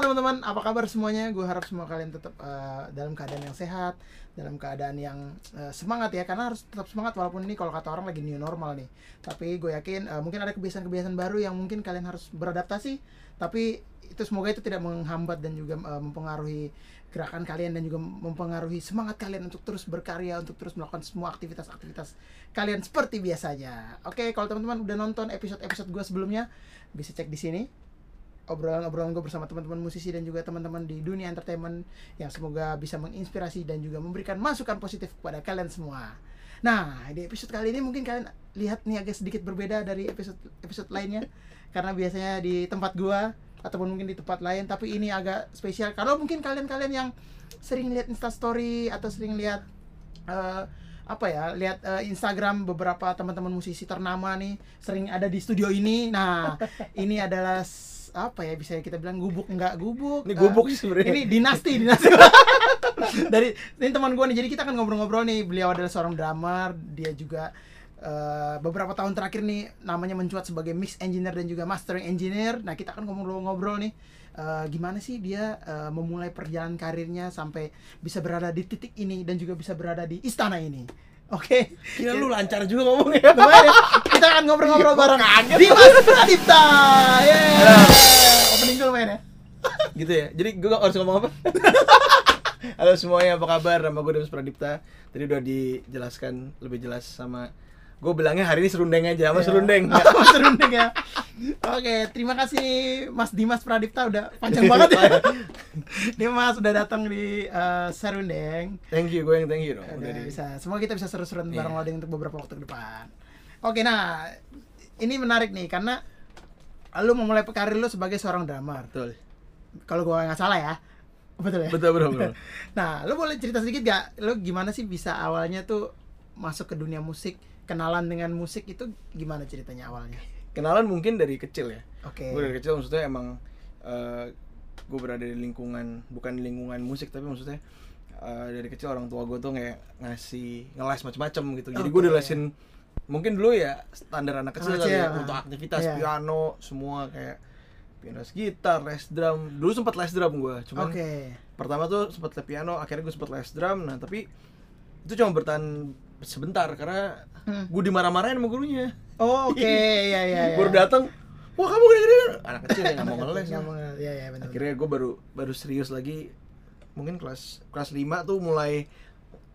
teman-teman, apa kabar semuanya? Gue harap semua kalian tetap eh, dalam keadaan yang sehat, dalam keadaan yang eh, semangat ya, karena harus tetap semangat walaupun ini kalau kata orang lagi new normal nih. Tapi gue yakin eh, mungkin ada kebiasaan-kebiasaan baru yang mungkin kalian harus beradaptasi, tapi itu semoga itu tidak menghambat dan juga eh, mempengaruhi gerakan kalian dan juga mempengaruhi semangat kalian untuk terus berkarya, untuk terus melakukan semua aktivitas-aktivitas kalian seperti biasanya. Oke, kalau teman-teman udah nonton episode-episode gue sebelumnya, bisa cek di sini obrolan-obrolan gue bersama teman-teman musisi dan juga teman-teman di dunia entertainment yang semoga bisa menginspirasi dan juga memberikan masukan positif kepada kalian semua. Nah, di episode kali ini mungkin kalian lihat nih agak sedikit berbeda dari episode episode lainnya. Karena biasanya di tempat gua ataupun mungkin di tempat lain tapi ini agak spesial. Karena mungkin kalian-kalian yang sering lihat Insta story atau sering lihat eh, apa ya lihat eh, Instagram beberapa teman-teman musisi ternama nih sering ada di studio ini. Nah ini adalah apa ya bisa kita bilang gubuk enggak gubuk. Ini gubuk sih sebenarnya. ini dinasti dinasti. Dari ini teman gue nih jadi kita akan ngobrol-ngobrol nih. Beliau adalah seorang drummer dia juga eh, beberapa tahun terakhir nih namanya mencuat sebagai mix engineer dan juga mastering engineer. Nah kita akan ngobrol-ngobrol nih eh, gimana sih dia eh, memulai perjalanan karirnya sampai bisa berada di titik ini dan juga bisa berada di istana ini oke Kira lu lancar juga ngomongnya. Lumayan ya. Kita akan ngobrol-ngobrol bareng Dimas Pradipta. Yeay. Opening dulu main ya. gitu ya. Jadi gue harus ngomong apa? Halo semuanya, apa kabar? Nama gue Demis Pradipta. Tadi udah dijelaskan lebih jelas sama gue bilangnya hari ini serundeng aja sama serundeng. Ya. Oh, serundeng ya. Oke, terima kasih Mas Dimas Pradipta udah panjang banget ya. Dimas udah datang di eh, Serundeng. Thank you, gue yang thank you dong. Udah Udah di- bisa. Semoga kita bisa seru-seruan Iya. bareng loading untuk beberapa waktu ke depan. Oke, nah ini menarik nih karena lu memulai karir lu sebagai seorang drummer. Betul. Kalau gua nggak salah ya. Betul ya? Betul, betul, betul. Nah, lu boleh cerita sedikit gak? Lu gimana sih bisa awalnya tuh masuk ke dunia musik, kenalan dengan musik itu gimana ceritanya awalnya? Kenalan mungkin dari kecil ya. Oke. Gue dari kecil maksudnya emang gue berada di lingkungan bukan di lingkungan musik tapi maksudnya eh, dari kecil orang tua gue tuh kayak ngasih ngeles macam-macam gitu. Jadi gue Oke. dilesin mungkin dulu ya standar anak kecil kali ya, kecil, untuk ah. aktivitas Iya. piano semua kayak piano gitar, les drum. Dulu sempat les drum gue, cuman Oke. pertama tuh sempat les piano, akhirnya gue sempat les drum. Nah tapi itu cuma bertahan sebentar karena Hmm. gue dimarah-marahin sama gurunya. Oh, oke. Iya, iya, iya. Baru datang, wah kamu gede-gede anak kecil yang nggak mau ngeles. Lah. mau ngeles. Iya, iya, benar. akhirnya gue baru baru serius lagi mungkin kelas kelas 5 tuh mulai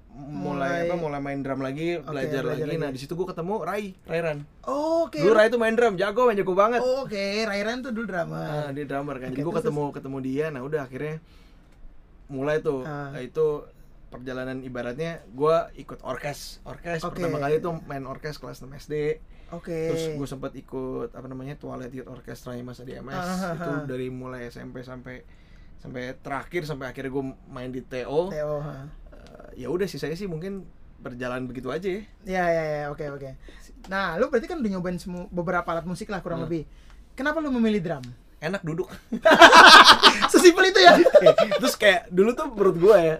Mulai- mulai, apa mulai main drum lagi Oke, belajar, belajar lagi. lagi. nah di situ gue ketemu Rai Rairan Oh, oke. dulu Rai tuh main drum jago main jago banget Oke, Rairan tuh dulu drama. nah, dia drummer kan Oke, jadi gue ketemu ketemu dia nah udah akhirnya mulai tuh. Nah, itu perjalanan ibaratnya gue ikut orkes orkes Oke. pertama kali tuh main orkes kelas 6 SD Oke. terus gue sempat ikut apa namanya Twilight Youth Orchestra masa di MS Ah, ah, itu ah. dari mulai SMP sampai sampai terakhir sampai akhirnya gue main di TO Theo, ha. Eh, ya udah sih saya sih mungkin berjalan begitu aja ya Ya, ya, ya, oke, oke. Nah, lu berarti kan udah nyobain semua beberapa alat musik lah kurang Hmm. lebih. Kenapa lu memilih drum? Enak duduk Sesimpel itu ya. terus kayak dulu tuh menurut gue ya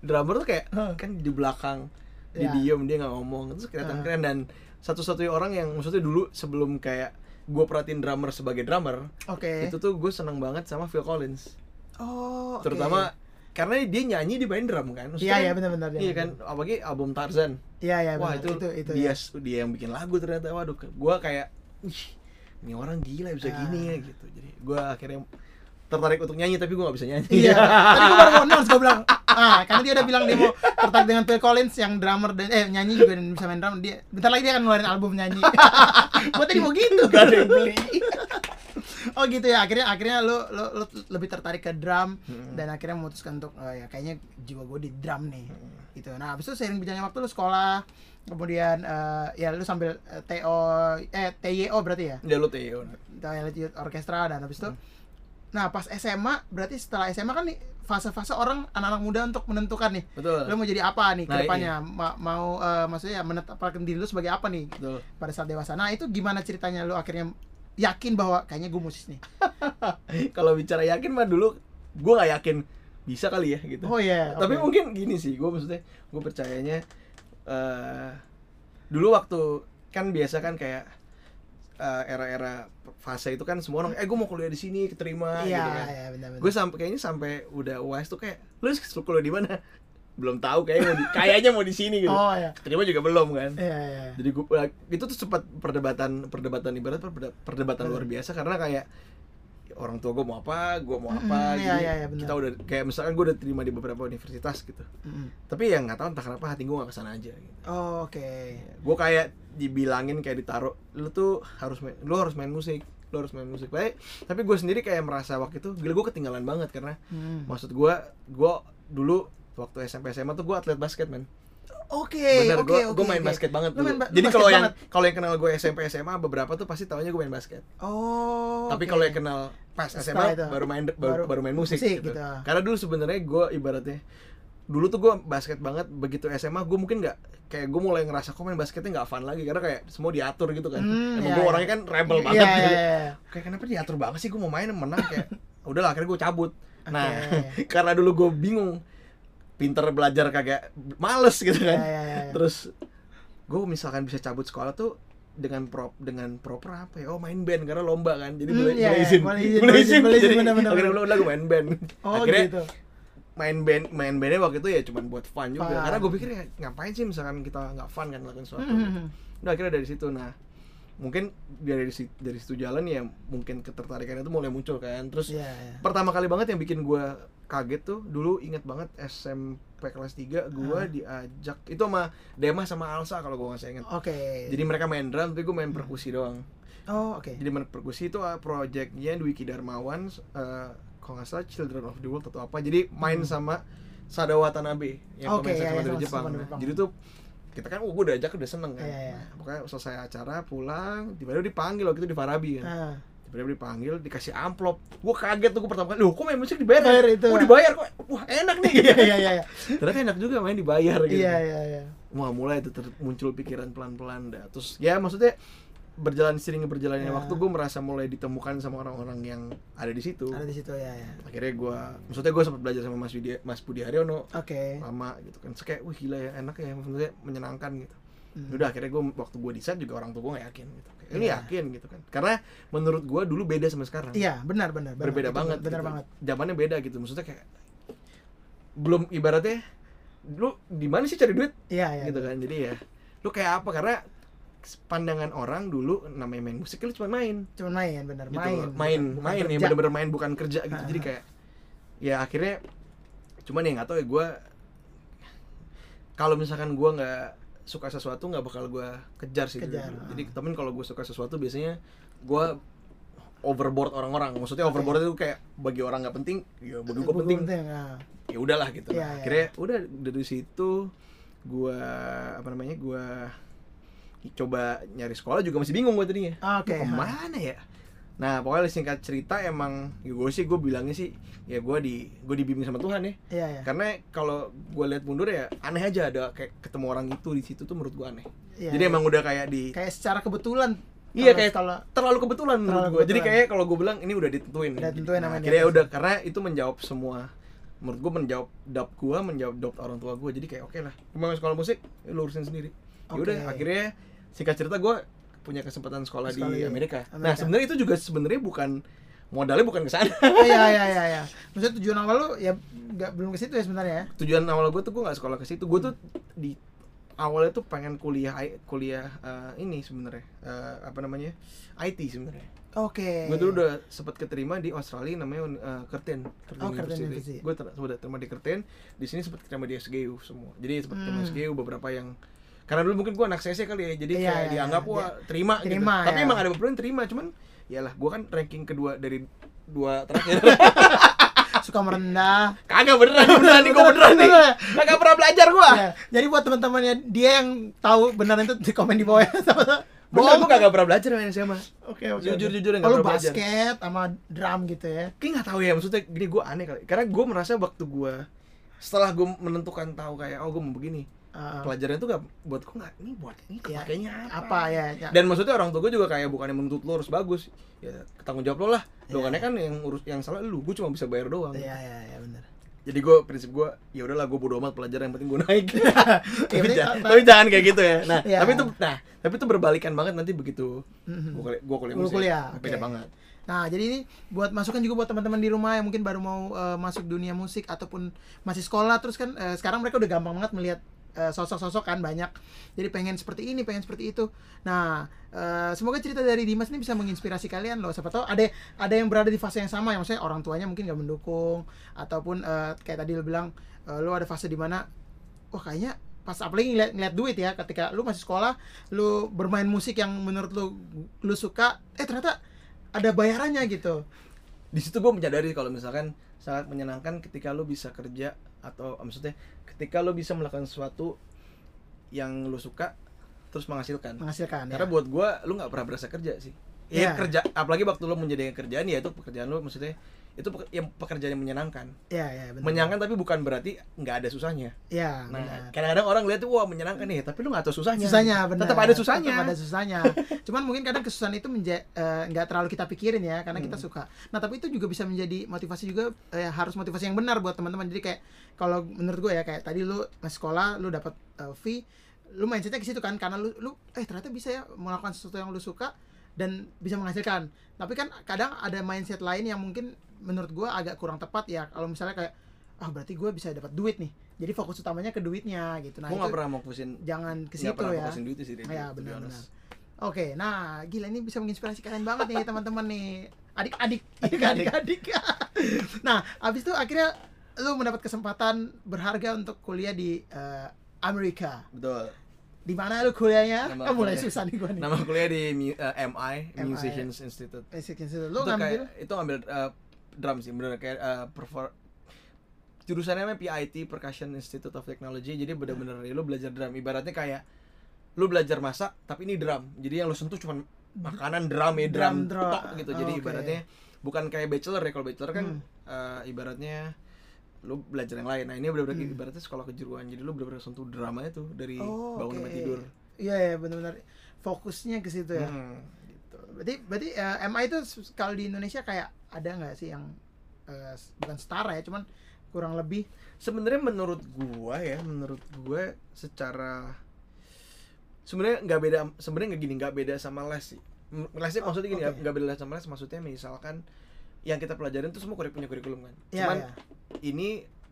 drummer tuh kayak kan di belakang dia Ya. diem dia nggak ngomong terus kelihatan Ah. keren dan satu-satunya orang yang maksudnya dulu sebelum kayak gue perhatiin drummer sebagai drummer Oke. itu tuh gue seneng banget sama Phil Collins Oh, oke. terutama karena dia nyanyi di main drum kan Maksudnya Iya, kan- iya benar-benar. Iya kan, apalagi album Tarzan. Iya, iya Wah itu, itu itu dia ya. dia yang bikin lagu ternyata. Waduh, gua kayak, ini orang gila bisa Ah. gini ya gitu. Jadi gua akhirnya tertarik untuk nyanyi tapi gua nggak bisa nyanyi. Iya. Tadi gue baru mau announce gue bilang, ah karena dia udah bilang dia mau tertarik dengan Phil Collins yang drummer dan eh nyanyi juga dan bisa main drum. Dia bentar lagi dia akan ngeluarin album nyanyi. gue tadi mau gitu. Gak ada yang beli. Oh gitu ya. Akhirnya akhirnya lu, lu, lu lebih tertarik ke drum Hmm. dan akhirnya memutuskan untuk oh ya kayaknya jiwa gue di drum nih. Hmm. Gitu. Nah, habis itu seiring berjalannya waktu lu sekolah kemudian eh, ya lu sambil eh, TO eh TYO berarti ya. Dia lu Theo. Twilight Youth Orchestra dan habis itu Hmm. Nah, pas SMA berarti setelah SMA kan nih fase-fase orang anak-anak muda untuk menentukan nih Betul. lu mau jadi apa nih ke Nah, depannya Ma- mau eh, maksudnya menetapkan diri lu sebagai apa nih Betul. pada saat dewasa. Nah, itu gimana ceritanya lu akhirnya yakin bahwa kayaknya gue musis nih. Kalau bicara yakin mah dulu gua nggak yakin bisa kali ya gitu. Oh iya. Tapi oke. mungkin gini sih, gue maksudnya gue percayanya eh dulu waktu kan biasa kan kayak eh, era-era fase itu kan semua orang eh gue mau kuliah di sini keterima Iya, gitu kan. iya gue sampai kayaknya sampai udah uas tuh kayak lu kuliah di mana? Belum tahu kayaknya mau di, kayaknya mau di sini gitu. Oh ya. keterima juga belum kan. Iya, iya. jadi gue itu tuh sempat perdebatan perdebatan ibarat perdebatan luar biasa karena kayak orang tua gue mau apa gue mau apa Mm-mm, iya, jadi iya, iya, benar. kita udah kayak misalkan gue udah terima di beberapa universitas gitu Mm-mm. tapi yang nggak tahu entah kenapa hati gue gak ke sana aja gitu. Oh, Oke. gue kayak dibilangin kayak ditaruh lu tuh harus main lu harus main musik lu harus main musik baik tapi gue sendiri kayak merasa waktu itu gila gue ketinggalan banget karena Hmm. maksud gue gue dulu waktu SMP SMA tuh gue atlet basket men Oke, bener oke, gue oke, gue main oke. basket banget Lu dulu main ba- jadi kalau yang kalau yang kenal gue SMP SMA beberapa tuh pasti tahunya gue main basket Oh. tapi oke. kalau yang kenal pas SMA itu. baru main baru, Baru- baru main musik, musik gitu. gitu. karena dulu sebenarnya gue ibaratnya dulu tuh gue basket banget begitu SMA gue mungkin nggak kayak gue mulai ngerasa kok main basketnya nggak fun lagi karena kayak semua diatur gitu kan Hmm, emang iya, gue iya. orangnya kan rebel Iya, banget iya, gitu iya. kayak kenapa diatur banget sih gue mau main menang kayak udahlah akhirnya gue cabut nah Oke. karena dulu gue bingung pinter belajar kagak males gitu kan. Iya, iya, iya. terus gue misalkan bisa cabut sekolah tuh dengan prop dengan proper apa ya? Oh main band karena lomba kan. Jadi Hmm, boleh iya, boleh iya, izin. boleh izin, boleh izin, boleh izin, jadi bener, bener, akhirnya udah gue main band. Oh, akhirnya gitu. main band main bandnya waktu itu ya cuman buat fun juga. Fun. karena gue pikir ya ngapain sih misalkan kita nggak fun kan lakukan sesuatu. Hmm. udah akhirnya dari situ. Nah mungkin dari si- dari situ jalan ya mungkin ketertarikan itu mulai muncul kan terus Iya, iya. pertama kali banget yang bikin gue kaget tuh dulu inget banget SMP kelas 3 gue Ah. diajak itu sama Dema sama Alsa kalau gue nggak inget Oke. jadi mereka main drum tapi gue main perkusi doang Oh, oke. jadi main perkusi itu uh, projectnya Dwiki Darmawan uh, kalau nggak salah Children of the World atau apa jadi main sama Sada Watanabe yang Hmm. Oke, pemain iya, saxophone iya, dari sama- Jepang sama Nah, Jepang. jadi tuh kita kan oh, gue udah ajak udah seneng kan Iya, iya. Nah, pokoknya selesai acara pulang tiba-tiba dipanggil waktu itu di Farabi kan Ah. tiba-tiba dipanggil dikasih amplop gue kaget tuh gue pertama kali loh kok main musik dibayar Bayar itu. oh dibayar kok wah enak nih Iya, iya, iya. iya. ternyata enak juga main dibayar gitu Iya, iya, iya. wah mulai itu ter- muncul pikiran pelan-pelan dah terus ya maksudnya berjalan sering berjalannya Ya. waktu gue merasa mulai ditemukan sama orang-orang yang ada di situ Ada di situ ya, ya. akhirnya gue maksudnya gue sempat belajar sama Mas Budi Mas Budi Haryono Oke. lama gitu kan Terus kayak wih gila ya enak ya maksudnya menyenangkan gitu Hmm. udah akhirnya gue waktu gue desain juga orang tua gue gak yakin gitu ini Iya. yakin gitu kan karena menurut gue dulu beda sama sekarang Iya, benar, benar, benar. berbeda Itu banget Benar gitu. banget. zamannya beda gitu maksudnya kayak belum ibaratnya lu di mana sih cari duit Iya, iya. gitu kan jadi ya lu kayak apa karena pandangan orang dulu namanya main musik lu cuma main Cuman main, benar. gitu Main. main bukan- bukan main ya kerja. bener-bener main bukan kerja gitu jadi kayak ya akhirnya cuman ya nggak tahu ya gue kalau misalkan gue nggak suka sesuatu nggak bakal gue kejar sih Kejar, ah. jadi temen kalau gue suka sesuatu biasanya gue overboard orang-orang maksudnya overboard itu kayak bagi orang nggak penting ya bagi gue Bukan penting ah. ya udahlah gitu Iya, Nah, akhirnya udah dari situ gua apa namanya gua coba nyari sekolah juga masih bingung gua tadinya Oke, Mau ke mana ya nah pokoknya singkat cerita emang ya gue sih gue bilangnya sih ya gua di gue dibimbing sama Tuhan ya Iya, iya. karena kalau gue lihat mundur ya aneh aja ada kayak ketemu orang itu di situ tuh menurut gua aneh Iya, jadi iya. emang udah kayak di kayak secara kebetulan. Iya, kayak kalau terlalu kebetulan menurut Terlalu gue. Jadi kayak kalau gue bilang ini udah ditentuin. Udah ditentuin nah, akhirnya atas. udah karena itu menjawab semua menurut gue menjawab doubt gue, menjawab doubt orang tua gue. Jadi kayak oke lah. Mau sekolah musik, ya lu urusin sendiri. Ya udah akhirnya singkat cerita gue punya kesempatan sekolah, Sekolah di di Amerika. Nah, Amerika. sebenarnya itu juga sebenarnya bukan modalnya bukan ke sana. Iya, iya, iya, iya. Maksudnya tujuan awal lu ya nggak belum ke situ ya sebenarnya ya. Tujuan awal gue tuh gue nggak sekolah ke situ. Gue tuh di awalnya tuh pengen kuliah kuliah eh, ini sebenarnya Eh, apa namanya IT sebenarnya. Oke. gue dulu udah sempat keterima di Australia namanya uh, Curtin Curtin Oh, Curtin University. gue ter udah terima di Curtin di sini sempat keterima di SGU semua jadi sempat Hmm. SGU beberapa yang karena dulu mungkin gue anak CC kali ya jadi Iya, kayak iya, dianggap iya. wah terima, Terima, gitu tapi ya. emang ada beberapa yang terima cuman yalah gue kan ranking kedua dari dua terakhir suka merendah. kagak beneran beneran nih gue beneran nih kagak pernah belajar gue Ya, jadi buat teman-temannya dia yang tahu beneran itu di komen di bawah ya. bener gue kagak pernah belajar main SMA Oke, oke. Jujur- oke. jujur yang Oh, nggak lu pernah belajar. basket sama drum gitu ya. kayak nggak tahu ya maksudnya gini gue aneh kali karena gue merasa waktu gue setelah gue menentukan tahu kayak oh gue mau begini Uh, pelajaran itu gak buat gue nggak ini buat ini Ya, kepakainya apa, apa ya? ya. dan maksudnya orang tua gue juga kayak bukannya menuntut lo harus bagus ya tanggung jawab lo lah Iya. kan kan yang urus yang salah lu gue cuma bisa bayar doang Iya, iya, iya benar. jadi gue prinsip gue ya udahlah gue bodo amat pelajaran yang penting gue naik Ya, tapi, penting- jangan, tapi jangan kayak gitu ya nah Ya. tapi itu nah tapi itu berbalikan banget nanti begitu Mhm. gue kuliah, gua kuliah Lu musik kuliah, beda banget Nah, jadi ini buat masukan juga buat teman-teman di rumah yang mungkin baru mau eh, masuk dunia musik ataupun masih sekolah terus kan eh, sekarang mereka udah gampang banget melihat eh, sosok-sosok kan banyak. Jadi pengen seperti ini, pengen seperti itu. Nah, eh, semoga cerita dari Dimas ini bisa menginspirasi kalian loh. Siapa tahu ada ada yang berada di fase yang sama yang maksudnya orang tuanya mungkin gak mendukung ataupun eh, kayak tadi lo bilang eh, lo ada fase di mana wah kayaknya pas apalagi ngeliat, ngeliat duit ya ketika lu masih sekolah lu bermain musik yang menurut lu lu suka eh ternyata ada bayarannya gitu di situ gue menyadari kalau misalkan sangat menyenangkan ketika lo bisa kerja atau maksudnya ketika lo bisa melakukan sesuatu yang lo suka terus menghasilkan menghasilkan karena ya. buat gue lo nggak pernah berasa kerja sih Iya. ya kerja apalagi waktu lo menjadi kerjaan ya itu pekerjaan lo maksudnya itu yang pekerjaan yang menyenangkan. Ya ya benar menyenangkan tapi bukan berarti nggak ada susahnya. Ya nah kadang-kadang orang lihat tuh wah menyenangkan nih tapi lo nggak tahu susahnya. Susahnya benar. Tetap ada susahnya. Tetap ada susahnya. Cuman mungkin kadang kesusahan itu eh, nggak terlalu kita pikirin ya karena kita Hmm. suka. Nah tapi itu juga bisa menjadi motivasi juga eh, harus motivasi yang benar buat teman-teman. Jadi kayak kalau menurut gue ya kayak tadi lu masih sekolah lu dapat eh, fee lu mindsetnya ke situ kan karena lu lu eh ternyata bisa ya melakukan sesuatu yang lu suka dan bisa menghasilkan. Tapi kan kadang ada mindset lain yang mungkin menurut gue agak kurang tepat ya. Kalau misalnya kayak ah berarti gue bisa dapat duit nih. Jadi fokus utamanya ke duitnya gitu. Nah gue nggak pernah mau fokusin jangan ke nggak situ pernah ya. fokusin duit sih Ya benar-benar. Oke, nah gila ini bisa menginspirasi kalian banget nih teman-teman nih, adik-adik, Adik-adik. adik-adik. nah, abis itu akhirnya lu mendapat kesempatan berharga untuk kuliah di eh, Amerika. betul Di mana lu kuliahnya? Nama Oh, mulai kuliah. susah nih gua nih. nama kuliah di mu- eh, MI MI. Musicians Institute Basic Institute. Lu itu ngambil kayak itu ngambil uh, drum sih bener kayak uh, perfor- jurusannya namanya PIT Percussion Institute of Technology jadi bener-bener ya, lu belajar drum ibaratnya kayak lu belajar masak tapi ini drum jadi yang lu sentuh cuma makanan drum ya drum, Drum, drum. tok gitu jadi Oh, oke. ibaratnya bukan kayak bachelor ya kalau bachelor kan Hmm. uh, ibaratnya lu belajar yang lain nah ini bener-bener Hmm. ibaratnya sekolah kejuruan jadi lu bener-bener sentuh dramanya tuh dari Oh, bangun sampai tidur Iya, ya, benar-benar fokusnya ke situ ya. Hmm, gitu. Berarti berarti eh, MI itu kalau di Indonesia kayak ada nggak sih yang s- bukan setara ya, cuman kurang lebih sebenarnya menurut gua ya menurut gua secara sebenarnya nggak beda sebenarnya nggak gini nggak beda sama les sih lesnya Oh, maksudnya gini ya oke. nggak beda sama les maksudnya misalkan yang kita pelajarin tuh semua kurik- punya kurikulum kan ya cuman ya. ini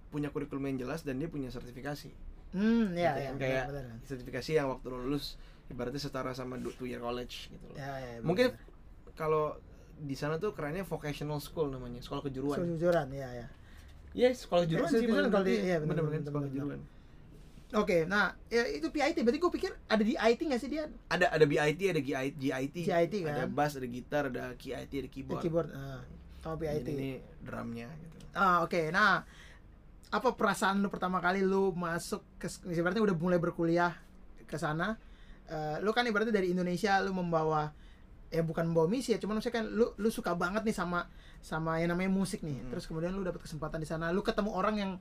punya kurikulum yang jelas dan dia punya sertifikasi Hmm, ya, Gitu ya, kan. kayak benar, benar. sertifikasi yang waktu lo lulus ibaratnya setara sama two year college gitu loh Ya, ya, benar, mungkin kalau di sana tuh kerennya vocational school namanya sekolah kejuruan Kejujuran, ya, ya. Iya, sekolah kejuruan Eh, sih kejuruan paling kalau iya, benar, bener-bener benar, sekolah kejuruan Oke, nah ya, itu PIT. Berarti gue pikir ada di IT nggak sih dia? ada ada BIT ada GIT GIT GIT ada kan? bass ada gitar ada KIT ada keyboard, keyboard. ah, sama PIT. Jadi ini drumnya gitu Ah, oke. Nah, apa perasaan lu pertama kali lu masuk ke ibaratnya udah mulai berkuliah ke sana? Eh, lu kan ibaratnya dari Indonesia lu membawa ya bukan membawa misi ya, cuman maksudnya kan lu lu suka banget nih sama sama yang namanya musik nih. Hmm. Terus kemudian lu dapat kesempatan di sana, lu ketemu orang yang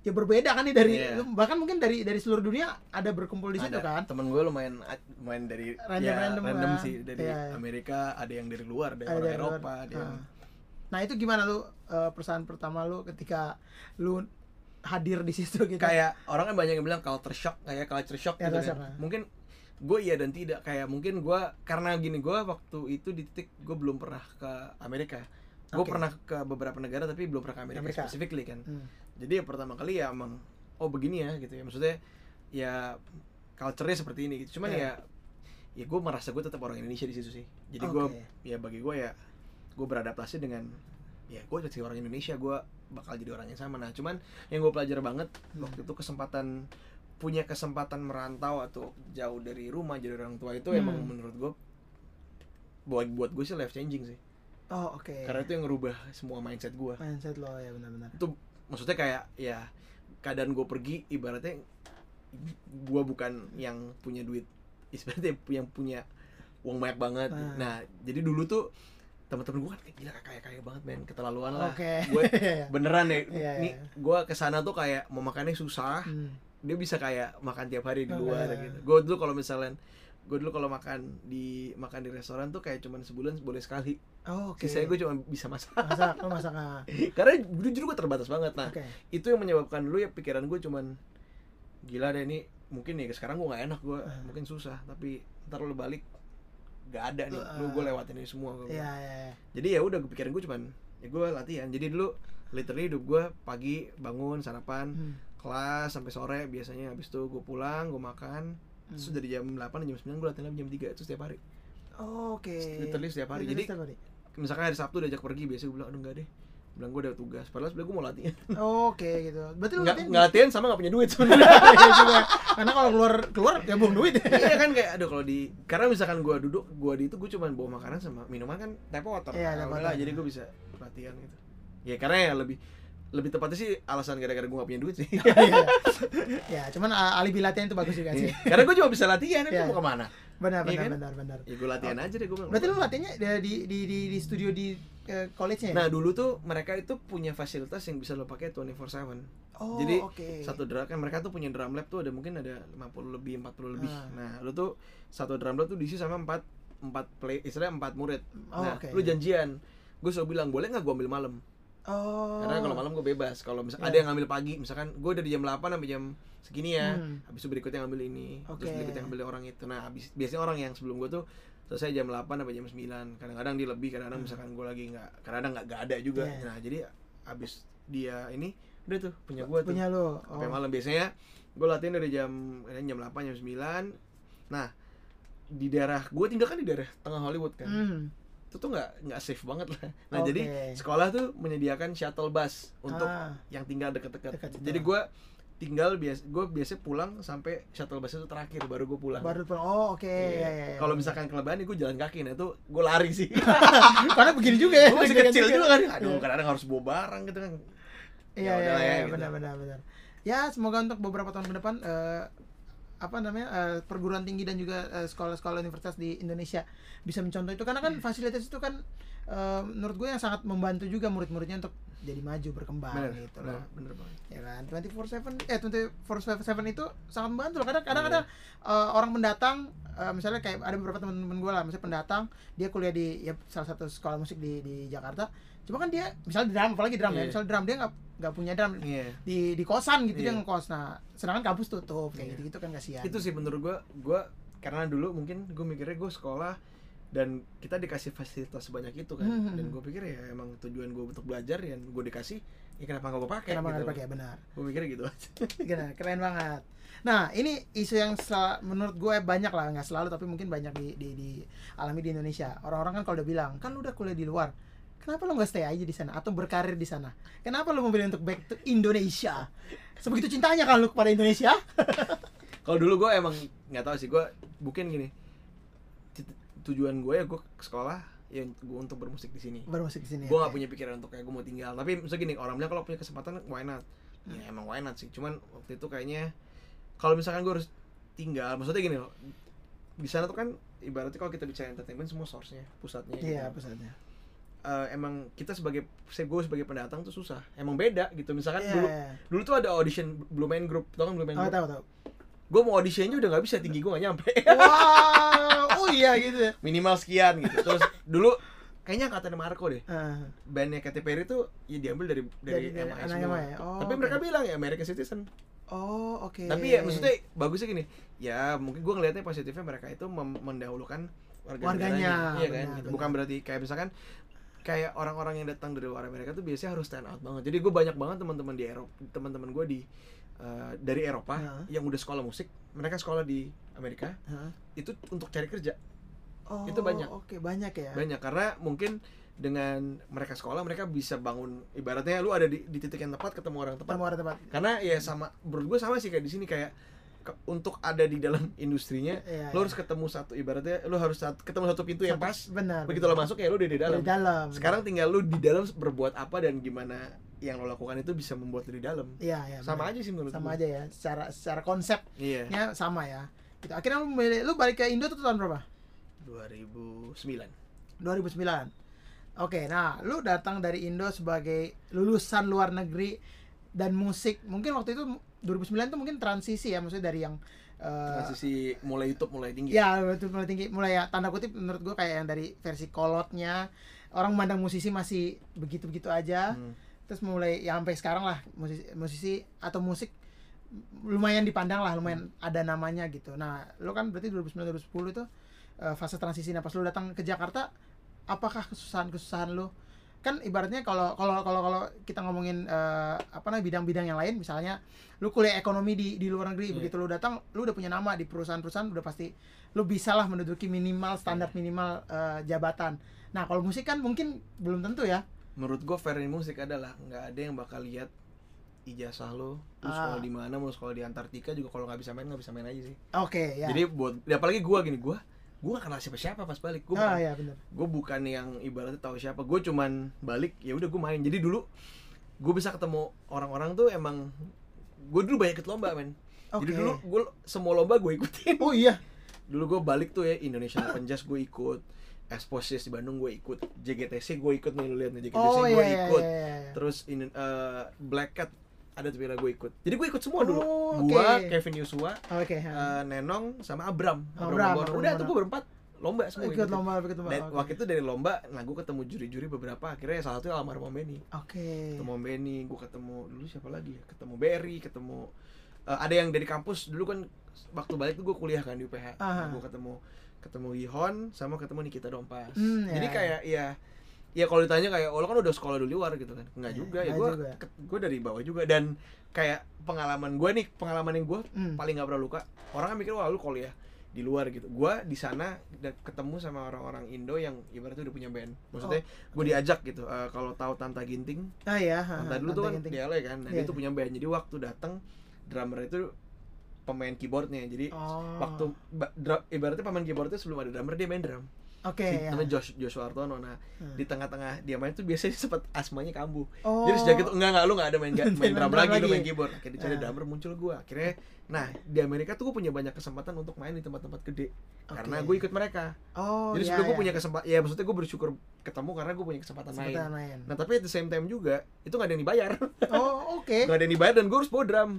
ya berbeda kan nih dari lu bahkan mungkin dari dari seluruh dunia ada berkumpul di situ kan. temen gue lumayan lumayan dari Random- ya, random random lah. sih dari Iya, iya. Amerika ada yang dari luar ada, Ada orang dari luar. Eropa ada yang Ah. Nah, itu gimana lu eh, perasaan pertama lu ketika lu hadir di situ gitu? kayak orang kan banyak yang bilang culture shock kayak culture shock Ya, gitu kan. shock, mungkin gue iya dan tidak kayak mungkin gue karena gini gue waktu itu di titik gue belum pernah ke Amerika gue Oke. pernah ke beberapa negara tapi belum pernah ke Amerika, Amerika. specifically kan Hmm. jadi ya pertama kali ya emang oh begini ya gitu ya maksudnya ya culture-nya seperti ini gitu cuman Iya. ya ya gue merasa gue tetap orang Indonesia di situ sih jadi gue Oke. ya bagi gue ya gue beradaptasi dengan ya gue jadi orang Indonesia gue bakal jadi orang yang sama nah cuman yang gue pelajar banget Hmm. waktu itu kesempatan punya kesempatan merantau atau jauh dari rumah jadi orang tua itu Hmm. emang menurut gue buat buat gue sih life changing sih Oh, oke. karena itu yang ngerubah semua mindset gue mindset lo ya benar-benar. itu maksudnya kayak ya keadaan gue pergi ibaratnya gue bukan yang punya duit ibaratnya yang punya uang banyak banget Ah. nah jadi dulu tuh teman-teman gue kan kayak gila kayak kaya banget men keterlaluan lah Oke. gue beneran ya Iya, nih iya. gue ke sana tuh kayak mau makannya susah Hmm. dia bisa kayak makan tiap hari di Oh, luar iya. gitu gue dulu kalau misalnya gue dulu kalau makan di makan di restoran tuh kayak cuman sebulan boleh sekali Oh, oke. sisanya gue cuma bisa masak masak, lu masak ah. karena jujur gue terbatas banget nah Oke. itu yang menyebabkan dulu ya pikiran gue cuman gila deh ini mungkin nih sekarang gue nggak enak gue Ah. mungkin susah tapi ntar lu balik gak ada nih lu gue lewatin ini semua gua Iya, bilang. iya, iya. jadi ya udah pikiran gue cuman ya gue latihan jadi dulu literally hidup gue pagi bangun sarapan Hmm. kelas sampai sore biasanya habis itu gue pulang gue makan terus Hmm. dari jam 8 jam 9 gue latihan jam 3 itu setiap hari Oh, Oke. Literally setiap hari. Literally Jadi- setiap hari. misalkan hari Sabtu diajak pergi biasanya gue bilang aduh enggak deh bilang gue ada tugas padahal sebenernya gue mau latihan Oke gitu. Berarti lu latihan nggak latihan sama nggak punya duit sebenarnya Iya. Karena kalau keluar keluar ya buang duit. iya kan kayak aduh kalau di karena misalkan gue duduk gue di itu gue cuma bawa makanan sama minuman kan tap water Iya, Nah, udahlah, water. jadi gue bisa latihan gitu ya karena ya lebih lebih tepatnya sih alasan gara-gara gue gak punya duit sih Iya. ya, cuman uh, alibi latihan itu bagus juga sih. Iya. karena gue cuma bisa latihan gue mau ke mana Benar, Iya benar, kan? benar, benar. ya gue latihan aja deh gue Berarti lu latihannya di di di, di studio di eh, college-nya ya? nah dulu tuh mereka itu punya fasilitas yang bisa lo pakai 24/7 oh, jadi oke. satu drum kan mereka tuh punya drum lab tuh ada mungkin ada 50 lebih 40 lebih Ah. nah lu tuh satu drum lab tuh diisi sama empat empat play istilahnya empat murid Oh, nah oke. lu janjian gue selalu bilang boleh nggak gue ambil malam Oh. karena kalau malam gue bebas kalau misal Iya. ada yang ngambil pagi misalkan gue dari jam 8 sampai jam segini ya Hmm. habis itu berikutnya ngambil ini terus Oke. berikutnya ngambil orang itu nah habis biasanya orang yang sebelum gue tuh selesai jam 8 sampai jam 9 kadang-kadang dia lebih kadang-kadang Hmm. misalkan gue lagi nggak kadang-kadang nggak ada juga Iya. nah jadi habis dia ini udah tuh punya gue tuh punya sampai Oh. malam biasanya gue latihan dari jam jam 8 jam 9 nah di daerah gue tinggal kan di daerah tengah Hollywood kan Hmm. itu tuh nggak nggak safe banget lah nah Oke. jadi sekolah tuh menyediakan shuttle bus untuk Ah, yang tinggal deket-deket Dekat situ. jadi gue tinggal biasa gue biasa pulang sampai shuttle bus itu terakhir baru gue pulang baru pulang. Oh, oke. Iya. Iya, iya, iya. kalau misalkan kelebihan gue jalan kaki nah itu gue lari sih karena begini juga ya. gue masih kecil juga kan aduh Iya. kadang-kadang harus bawa barang gitu kan Iya, Ya iya, udahlah ya, iya, gitu. benar, benar, benar. Ya, semoga untuk beberapa tahun ke depan eh, apa namanya eh, perguruan tinggi dan juga eh, sekolah-sekolah universitas di Indonesia bisa mencontoh itu karena kan fasilitas itu kan eh, menurut gue yang sangat membantu juga murid-muridnya untuk jadi maju berkembang bener gitu bener, loh. bener banget Ya kan 24/7 eh 24/7 itu sangat membantu loh. Kadang kadang Iya. ada eh, orang pendatang eh, misalnya kayak ada beberapa teman-teman gue lah, misalnya pendatang dia kuliah di ya, salah satu sekolah musik di di Jakarta. Cuma kan dia misalnya drum apalagi drum ya, Iya. misalnya drum dia nggak nggak punya drum iya di di kosan gitu dia Iya. ngekos nah sedangkan kampus tutup kayak Iya. gitu gitu kan kasihan itu sih menurut gue gue karena dulu mungkin gue mikirnya gue sekolah dan kita dikasih fasilitas sebanyak itu kan. Hmm. dan gue pikir ya emang tujuan gue untuk belajar yang gue dikasih ya kenapa nggak gue pakai kenapa gitu. dipakai? Benar. Gue mikirnya gitu aja. Keren, keren banget. Nah ini isu yang menurut gue banyak lah nggak selalu tapi mungkin banyak di, di, di alami di Indonesia. Orang-orang kan kalau udah bilang kan lu udah kuliah di luar kenapa lu nggak stay aja di sana? Atau berkarir di sana? Kenapa lu memilih untuk back to Indonesia? Sebegitu cintanya kan lu kepada Indonesia. Kalau dulu gue emang nggak tahu sih gue mungkin gini tujuan gue ya gue ke sekolah ya gue untuk bermusik di sini. Baru masuk di sini gue nggak oke. punya pikiran untuk kayak gue mau tinggal. Tapi misalnya gini orang bilang kalau punya kesempatan why not? Ya emang why not sih. Cuman waktu itu kayaknya kalau misalkan gue harus tinggal maksudnya gini loh di sana tuh kan ibaratnya kalau kita bicara entertainment semua source-nya pusatnya gitu. iya pusatnya. Eh, emang kita sebagai saya gue sebagai pendatang tuh susah. Emang beda gitu. Misalkan Iya, dulu iya. dulu tuh ada audition Blue Man Group. Tau kan Blue Man oh Group? tahu tahu. Gue mau auditionnya udah nggak bisa. Tinggi gue gak nyampe. Wow iya gitu ya minimal sekian gitu terus dulu kayaknya angkatan Marco deh Ah, bandnya Katy Perry tuh ya diambil dari dari, Dari- MI semua. MI. Oh, tapi oke. mereka bilang ya American Citizen oh oke tapi ya maksudnya bagusnya gini ya mungkin gue ngelihatnya positifnya mereka itu mendahulukan warga Warganya, iya kan benar, gitu. benar. bukan berarti kayak misalkan kayak orang-orang yang datang dari luar Amerika tuh biasanya harus stand out banget jadi gue banyak banget teman-teman di Eropa teman-teman gue di eh, dari Eropa Ya. yang udah sekolah musik mereka sekolah di Amerika Hah? itu untuk cari kerja Oh, Itu banyak. Oke, banyak ya. banyak karena mungkin dengan mereka sekolah mereka bisa bangun ibaratnya lu ada di, di titik yang tepat ketemu orang tepat Tempat tempat. karena ya sama menurut gue sama sih kayak di sini kayak ke- untuk ada di dalam industrinya lu iya. harus ketemu satu ibaratnya lu harus ketemu satu pintu yang pas Benar. begitu lo masuk ya lu udah di dalam Di dalam. sekarang tinggal lu di dalam berbuat apa dan gimana yang lo lakukan itu bisa membuat lu di dalam Iya, iya. sama benar. aja sih menurut Sama gue aja ya. Secara secara konsepnya iya sama ya. Gitu. Akhirnya lu balik ke Indo tuh tahun berapa? 2009 2009. Oke, nah lu datang dari Indo sebagai lulusan luar negeri dan musik mungkin waktu itu 2009 tuh mungkin transisi ya maksudnya dari yang eh, transisi mulai YouTube mulai tinggi Ya itu mulai tinggi, mulai ya tanda kutip menurut gue kayak yang dari versi kolotnya orang memandang musisi masih begitu-begitu aja. Hmm. Terus mulai ya sampai sekarang lah musisi, musisi atau musik lumayan dipandang lah, lumayan ada namanya gitu. Nah, lo kan berarti 2009 2010 itu eh, fase transisi. Nah, pas lo datang ke Jakarta, apakah kesusahan-kesusahan lo? Kan ibaratnya kalau kalau kalau kalau kita ngomongin eh, apa namanya bidang-bidang yang lain misalnya lu kuliah ekonomi di di luar negeri Iya. begitu lu datang lu udah punya nama di perusahaan-perusahaan udah pasti lu bisa lah menduduki minimal standar Iya. minimal eh, jabatan. Nah, kalau musik kan mungkin belum tentu ya. menurut gue fair musik adalah nggak ada yang bakal lihat ijazah lo lu Ah. sekolah di mana mau sekolah di Antartika juga kalau nggak bisa main nggak bisa main aja sih Oke, ya. jadi buat ya apalagi gue gini gue gue gak kenal siapa siapa pas balik gue ah ya benar. gue bukan yang ibaratnya tahu siapa gue cuman balik ya udah gue main jadi dulu gue bisa ketemu orang-orang tuh emang gue dulu banyak ikut lomba men jadi Oke. dulu gue semua lomba gue ikutin Oh iya. dulu gue balik tuh ya Indonesia Open Jazz gue ikut Exposies di Bandung gue ikut JGTC gue ikut nih lu lihat nih JGTC Oh gue iya iya ikut iya. iya. terus ini eh, Black Cat ada tuh gue ikut jadi gue ikut semua dulu Oh, gue oke. Kevin Yusua Oke. ha. eh, Nenong sama Abram Abram, Abram, Abram udah tuh gue berempat lomba semua ikut ikutin. lomba ikut lomba. Dan Oke. waktu itu dari lomba, nah gue ketemu juri-juri beberapa akhirnya salah satunya almarhum Om Benny Oke. ketemu Om Benny, gue ketemu dulu siapa lagi ya ketemu Berry, ketemu eh, ada yang dari kampus dulu kan waktu balik tuh gue kuliah kan di UPH, Aha. gue ketemu ketemu Yihon sama ketemu Nikita Dompas, Hmm, jadi ya. kayak ya ya kalau ditanya kayak oh lo kan udah sekolah di luar gitu kan nggak juga ya gue gue dari bawah juga dan kayak pengalaman gue nih pengalaman yang gue Hmm. paling nggak pernah luka orang kan mikir wah lu kuliah di luar gitu gue di sana ketemu sama orang-orang Indo yang ibaratnya udah punya band maksudnya gue diajak gitu eh, kalau tahu Tanta Ginting Ah ya. ha, Tanta dulu tuh kan Tante di Ginting. LA kan nah Iya. dia tuh punya band jadi waktu datang drummer itu pemain keyboardnya jadi Oh. waktu ibaratnya pemain keyboardnya sebelum ada drummer dia main drum Oke Si- ya. namanya Josh Joshua Artono nah Hmm. di tengah-tengah dia main tuh biasanya sempet asmanya kambuh Oh. jadi sejak itu enggak enggak lu enggak ada main, main Main drum drum lagi, lu lagi. main keyboard akhirnya dicari Ah. drummer muncul gua akhirnya nah di Amerika tuh gue punya banyak kesempatan untuk main di tempat-tempat gede karena Oke. gue ikut mereka Oh. jadi ya, sebelum gue ya. punya kesempatan ya maksudnya gue bersyukur ketemu karena gue punya kesempatan, kesempatan main main. nah tapi at the same time juga itu nggak ada yang dibayar Oh, oke. nggak ada yang dibayar dan gue harus bawa drum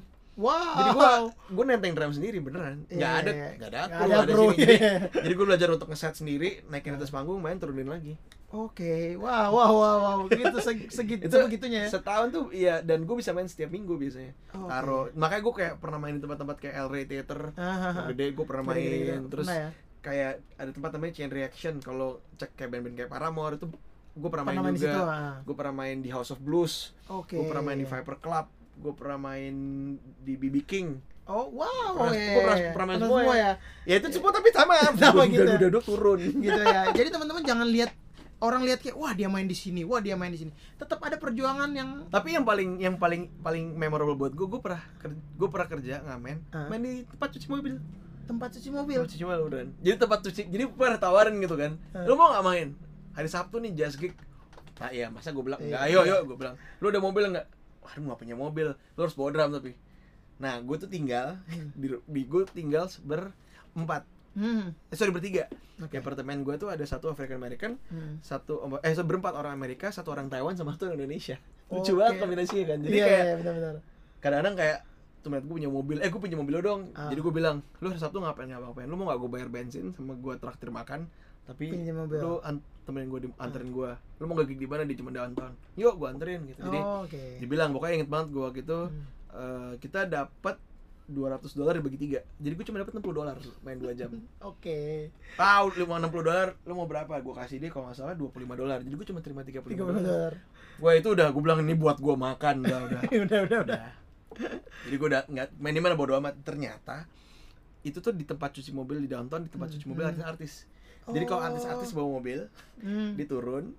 Wow. jadi gue gue nenteng drum sendiri beneran nggak Iya, ada iya. nggak ada Nggak aku ada ada kru, sini jadi, iya. jadi gue belajar untuk ngeset sendiri naikin atas panggung main turunin lagi Oke, wow, wow, wow, wow, gitu seg- segitu itu begitunya ya. setahun tuh iya dan gue bisa main setiap minggu biasanya Oh, oke. taruh makanya gue kayak pernah main di tempat-tempat kayak El Rey Theater Ah, ah, ah. gede gue pernah main Gede-gede. terus Pernah ya? kayak ada tempat namanya Chain Reaction kalau cek kayak band-band kayak Paramore itu gue pernah main Pernah main situ. juga gue pernah main di House of Blues Oke. gue pernah main di Viper Club gue pernah main di BB King Oh, wow. Pernah- iya, gua pernah- iya. pernah main semua semua ya. ya. ya itu semua tapi sama Sama gitu. udah udah turun gitu ya. Jadi teman-teman jangan lihat orang lihat kayak wah dia main di sini, wah dia main di sini. Tetap ada perjuangan yang tapi yang paling yang paling paling memorable buat gue gue pernah gue pernah kerja ngamen Ah. main di tempat cuci mobil tempat cuci mobil. Tempat cuci mobil beneran. Jadi tempat cuci, jadi pernah tawarin gitu kan. Hmm. Lu mau nggak main? Hari Sabtu nih jazz gig. Nah iya, masa gue bilang enggak. Iya. Ayo, ayo, gue bilang. Lu ada mobil enggak? Waduh, nggak punya mobil. Lu harus bawa drum tapi. Nah, gue tuh tinggal di, di gue tinggal berempat. Hmm. Eh, sorry bertiga. Oke. Di apartemen gue tuh ada satu African American, Hmm. satu eh so, berempat orang Amerika, satu orang Taiwan sama satu orang Indonesia. Lucu Oke. banget kombinasinya kan. Jadi Iya, kayak iya, benar-benar. kadang-kadang kayak tuh gue punya mobil eh gue punya mobil lo dong Ah. jadi gue bilang lu hari sabtu ngapain ngapain lu mau gak gue bayar bensin sama gue traktir makan tapi Pinjam mobil. lu an temenin gue di- anterin gue lu mau gak gig di mana? Di cuma downtown yuk gue anterin gitu. Jadi Oh, Oke. dibilang pokoknya inget banget gue waktu itu Hmm. eh, kita dapat 200 dolar dibagi tiga. Jadi gue cuma dapat 60 dolar main 2 jam. Oke. ah lu mau 60 dolar lu mau berapa? Gue kasih dia kalau nggak salah 25 dolar. Jadi gue cuma terima 35 30 dolar. gue itu udah gue bilang ini buat gue makan udah udah. Udah, udah, udah. jadi gue udah nggak main di mana? Bodo amat. Ternyata itu tuh di tempat cuci mobil di downtown di tempat cuci mobil Hmm. Jadi kalau Oh. artis-artis bawa mobil Hmm. dia turun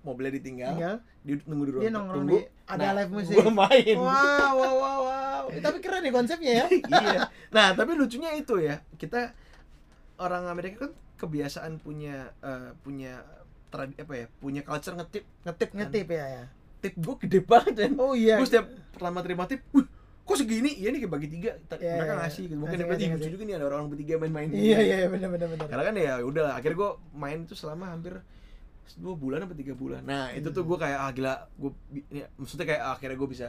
mobilnya ditinggal Tinggal. dia nunggu di ruang Dia nongkrong tunggu di- ada nah, live musik. gue main Wow, wow, wow, wow. Tapi keren nih konsepnya ya. iya nah tapi lucunya itu ya kita orang Amerika kan kebiasaan punya eh, punya tradi apa ya punya culture ngetip ngetip kan. Ngetip ya ya. tip gue gede banget kan Oh iya. gue setiap pertama terima tip wih kok segini iya nih kayak bagi tiga Iya, mereka iya. ngasih gitu mungkin lucu ngasih. juga nih ada orang bertiga main-main Iya iya benar benar benar. karena kan ya udah lah, akhirnya gue main itu selama hampir dua bulan apa tiga bulan nah itu tuh Hmm. gue kayak ah gila gue maksudnya kayak ah, akhirnya gue bisa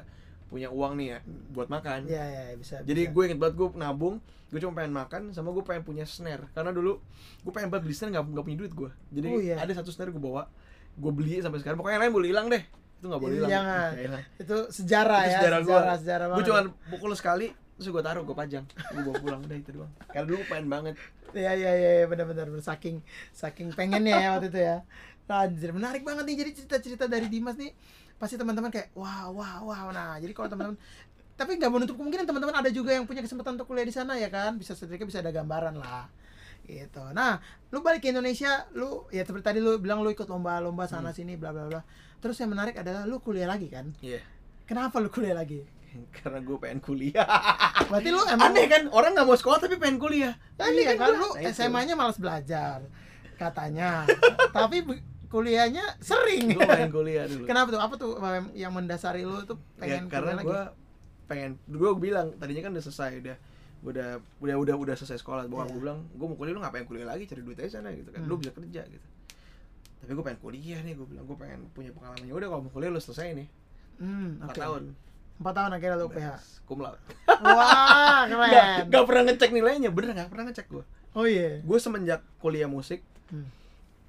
punya uang nih ya buat makan Iya, iya, bisa. jadi bisa. gue inget banget gue nabung gue cuma pengen makan sama gue pengen punya snare karena dulu gue pengen banget beli snare nggak nggak punya duit gue jadi Oh, iya. ada satu snare gue bawa gue beli sampai sekarang pokoknya yang lain boleh hilang deh itu nggak boleh Iya, hilang jangan. Itu sejarah Itu ya, sejarah gue sejarah, sejarah gue banget. cuma pukul sekali terus gue taruh gue pajang gue bawa pulang udah itu doang karena dulu pengen banget Iya iya iya iya, benar-benar saking saking pengennya ya waktu itu ya. Nah, menarik banget nih jadi cerita-cerita dari Dimas nih. Pasti teman-teman kayak wah wah wah. Nah, jadi kalau teman-teman tapi nggak menutup kemungkinan teman-teman ada juga yang punya kesempatan untuk kuliah di sana ya kan bisa sedikit bisa ada gambaran lah gitu nah lu balik ke Indonesia lu ya seperti tadi lu bilang lu ikut lomba-lomba sana sini bla bla bla terus yang menarik adalah lu kuliah lagi kan? Iya. Kenapa lu kuliah lagi? Karena gue pengen kuliah. Berarti lu emang aneh kan? Orang nggak mau sekolah tapi pengen kuliah. Aneh iya kan? gua. lu Nah, itu. SMA-nya malas belajar katanya. Tapi kuliahnya sering. Gue pengen kuliah dulu. Kenapa tuh? Apa tuh yang mendasari lu tuh ya, pengen karena kuliah gue pengen gue bilang tadinya kan udah selesai udah udah udah udah udah selesai sekolah. Bokap Iya. gue bilang gue mau kuliah lu ngapain kuliah lagi? Cari duit aja sana gitu kan. Lu Hmm. bisa kerja gitu tapi gue pengen kuliah nih gue bilang gue pengen punya pengalaman. Ya udah kalau mau kuliah lu selesai nih. Hmm, empat oke. tahun. Empat tahun akhirnya lu PH Beres. cum laude. Wah keren. Nggak pernah ngecek nilainya. Bener nggak pernah ngecek gue oh iya. Gue semenjak kuliah musik Hmm.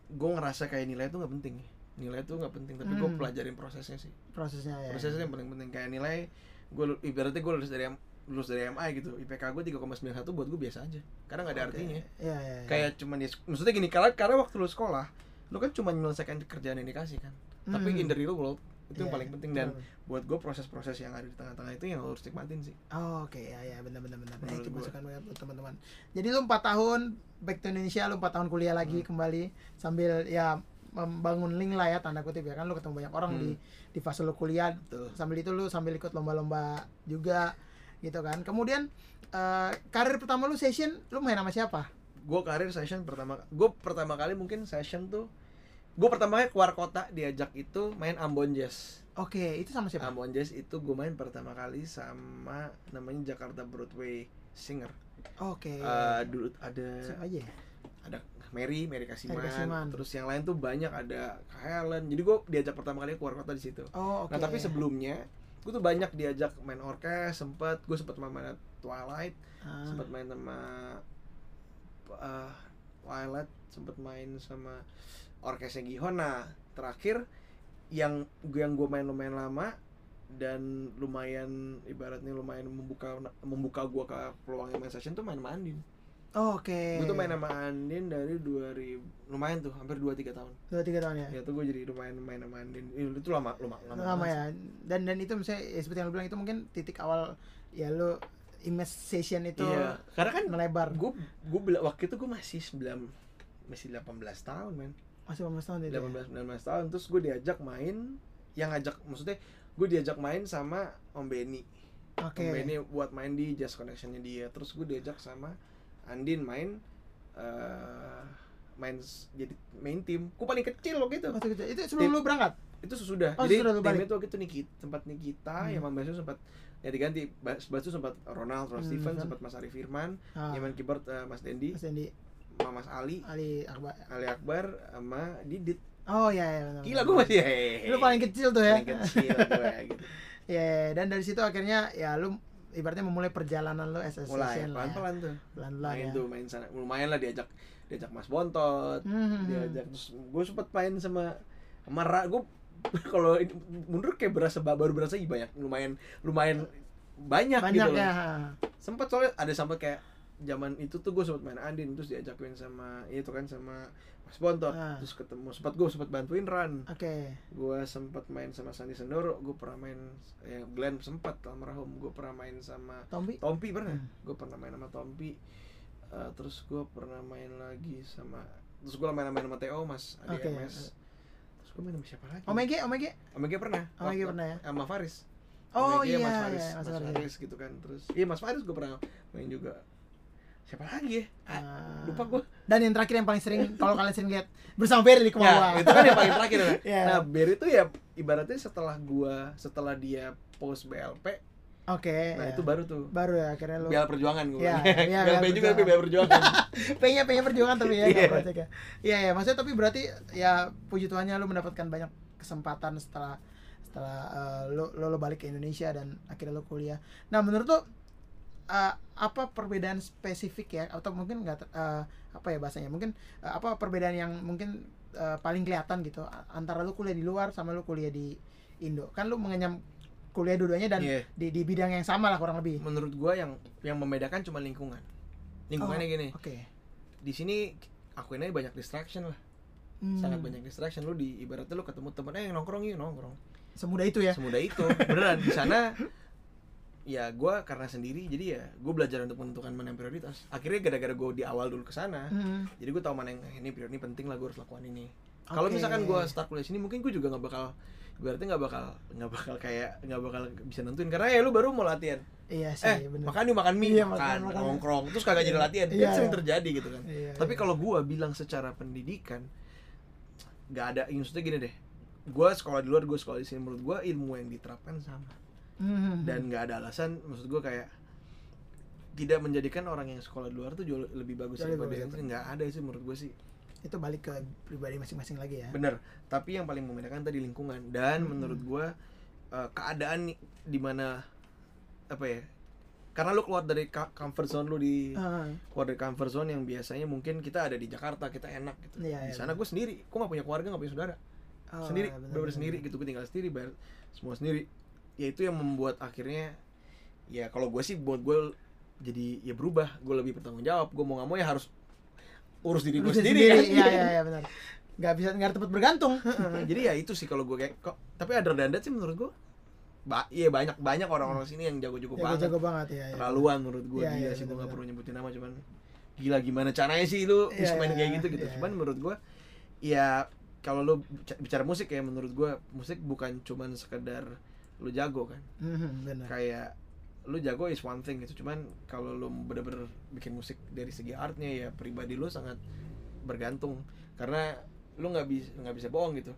gue ngerasa kayak nilai itu nggak penting. Nilai itu nggak penting tapi gue Hmm. pelajarin prosesnya sih. Prosesnya ya. Prosesnya yang paling penting. Kayak nilai gue ibaratnya gue lulus dari lulus dari MI gitu. IPK gue 3,91 buat gue biasa aja. Karena nggak ada Oke. artinya. Iya iya iya. kayak cuman ya maksudnya gini karena karena waktu lu sekolah lu kan cuma menyelesaikan kerjaan yang dikasih kan tapi Hmm. in the real world itu yang Iya, paling penting dan betul. buat gue proses-proses yang ada di tengah-tengah itu yang harus nikmatin sih Oh, oke ya ya benar benar. Nah, itu masukan banget buat teman-teman. Jadi lu 4 tahun back to Indonesia, lu 4 tahun kuliah lagi Hmm. kembali sambil ya membangun link lah ya tanda kutip ya kan lu ketemu banyak orang Hmm. di di fase lu kuliah Betul. sambil itu lu sambil ikut lomba-lomba juga gitu kan. Kemudian eh, karir pertama lu session lu main sama siapa? gue karir session pertama gue pertama kali mungkin session tuh gue pertama kali keluar kota diajak itu main Ambon Jazz Oke, itu sama siapa? Ambon Jazz itu gue main pertama kali sama namanya Jakarta Broadway Singer Oke. Eh, dulu ada siapa aja? ya? ada Mary Mary Kasiman, Mary Kasiman. terus yang lain tuh banyak ada Helen jadi gue diajak pertama kali keluar kota di situ Oh, oke. nah tapi sebelumnya gue tuh banyak diajak main orkes sempet gue sempet main, main Twilight Ah, sempet main sama uh, Twilight sempet main sama orkesnya Gihon. Nah terakhir yang gue yang gue main lumayan lama dan lumayan ibaratnya lumayan membuka membuka gue ke peluang main session tuh main sama Andin. Oh, Oke. gue tuh main sama Andin dari 2000 lumayan tuh hampir 2-3 tahun. Dua tiga tahun ya. ya tuh gue jadi lumayan main sama Andin. Ih, itu lama lama lama, lama ya. dan dan itu misalnya ya seperti yang lu bilang itu mungkin titik awal ya lu image session itu Iya, karena kan melebar. gue gue waktu itu gue masih 9 masih 18 tahun men masih 18 tahun itu ya? 18 19 tahun terus gue diajak main yang ngajak maksudnya gue diajak main sama Om Benny. Oke. Om Benny buat main di Jazz Connectionnya dia terus gue diajak sama Andin main eh main jadi main tim. Gue paling kecil loh gitu Waktu itu, itu sebelum Tim- lu berangkat? Itu sesudah. Oh, jadi tim balik. itu waktu itu Nikita tempat Nikita Hmm. yang Basu sempat ya diganti Bas Basu sempat Ronald Ronald Hmm, Steven sempat Mas Ari Firman ah, keyboard eh, Mas Dendi. Mas Dendi Mas Ali. Ali Akbar. Ali Akbar sama Didit. Oh iya iya benar gila gue masih hehehe. lu paling kecil tuh ya. Paling kecil gue gitu. Ya ya, dan dari situ akhirnya ya lu ibaratnya memulai perjalanan lu as mulai ya. pelan-pelan tuh. Pelan-pelan main ya. tuh main sana. Lumayan lah diajak diajak Mas Bontot Hmm, diajak terus gue sempet main sama sama Ra. Gue kalau mundur kayak berasa baru berasa banyak lumayan lumayan banyak, banyak gitu loh. ya sempet soalnya ada sampai kayak zaman itu tuh gue sempet main Andin terus diajakin sama itu kan sama Mas Bontot Ah. terus ketemu sempat gue sempet bantuin Ran. Oke. Gue sempat main sama Sandi Sendoro gue pernah main ya Glenn sempat almarhum. Gue pernah main sama Tombi Tompi pernah. Hmm. gue pernah main sama Tompi. Eh, terus gue pernah main lagi sama terus gue main main sama Theo Mas Adi Oke. MS terus gue main sama siapa lagi? Omega Omega Omega pernah. Omega pernah ya? sama Faris. Oh Omega, iya Mas Faris. Iya, Mas, Mas Faris. Faris gitu kan terus iya Mas Faris gue pernah main juga siapa lagi ya Ah, Ah. lupa gue dan yang terakhir yang paling sering kalau kalian sering lihat bersama Ferry di ya Kemauan itu kan yang paling terakhir kan? Iya. nah Barry itu ya ibaratnya setelah gua setelah dia post BLP oke nah ya. itu baru tuh baru ya akhirnya lu Biar perjuangan gue Iya, iya, BLP Biar juga tapi Perjuangan. biar perjuangan P-nya P-nya perjuangan tapi ya Iya. ya. Iya ya, maksudnya tapi berarti ya puji Tuhannya lu mendapatkan banyak kesempatan setelah setelah uh, lo, lo lo balik ke Indonesia dan akhirnya lo kuliah nah menurut lo uh, apa perbedaan spesifik ya? Atau mungkin nggak uh, apa ya bahasanya? Mungkin uh, apa perbedaan yang mungkin uh, paling kelihatan gitu? Antara lo kuliah di luar sama lo kuliah di Indo. Kan lo mengenyam kuliah dua-duanya dan Iya. di, di bidang yang sama lah kurang lebih. Menurut gua yang yang membedakan cuma lingkungan. Lingkungannya Oh, gini. oke. Di sini akuin aja banyak distraction lah. Hmm, sangat banyak distraction. Lu di ibaratnya lu ketemu temen eh nongkrong yuk nongkrong. Semudah itu ya? Semudah itu. Beneran di sana ya gua karena sendiri jadi ya gue belajar untuk menentukan mana yang prioritas. Akhirnya gara-gara gue di awal dulu ke sana Hmm, jadi gue tahu mana yang eh, ini prioritas ini penting lah gue harus lakukan ini. Kalau Oke. misalkan gue start kuliah sini mungkin gue juga nggak bakal berarti nggak bakal nggak bakal kayak nggak bakal bisa nentuin. Karena ya lu baru mau latihan. Iya sih eh bener. makan yuk makan mie. Iya, makan, makan, makan. nongkrong terus kagak jadi latihan. Iya, kan sering iya. terjadi gitu kan. Iya, tapi iya. kalau gua bilang secara pendidikan nggak ada maksudnya gini deh. Gua sekolah di luar gua sekolah di sini menurut gua ilmu yang diterapkan sama Hmm, dan nggak ada alasan maksud gua kayak tidak menjadikan orang yang sekolah di luar tuh jauh lebih bagus Jauh daripada yang nggak ada sih menurut gua sih. Itu balik ke pribadi masing-masing lagi ya. Bener tapi yang paling membedakan tadi lingkungan. Dan Mm-mm. menurut gua eh, keadaan nih di mana apa ya karena lu keluar dari comfort zone lu di Ah, keluar dari comfort zone yang biasanya mungkin kita ada di Jakarta kita enak gitu. Iya, di iya, sana gue sendiri gue gak punya keluarga gak punya saudara. Oh, sendiri bener, bener bener, sendiri gitu gue tinggal sendiri bayar semua sendiri ya itu yang membuat akhirnya ya kalau gue sih buat gue jadi ya berubah. Gue lebih bertanggung jawab. Gue mau gak mau ya harus urus diri gue sendiri, kan? Iya iya iya benar. Nggak bisa nggak ada tempat bergantung jadi ya itu sih kalau gue kayak kok tapi ada dandat sih menurut gue ba iya banyak banyak orang-orang sini yang jago-jago banget. jago-jago banget ya, ya. terlaluan menurut gue Iya, gila iya, sih gue bener-bener. gak perlu nyebutin nama cuman gila gimana caranya sih lu Iya, bisa main iya, kayak gitu? Gitu. iya. cuman menurut gue ya kalau lu bica- bicara musik ya menurut gue musik bukan cuman sekedar lu jago kan. Mhm, benar. Kayak lu jago is one thing gitu. Cuman kalau lu bener-bener bikin musik dari segi artnya ya pribadi lu sangat bergantung. Karena lu nggak bisa nggak bisa bohong gitu.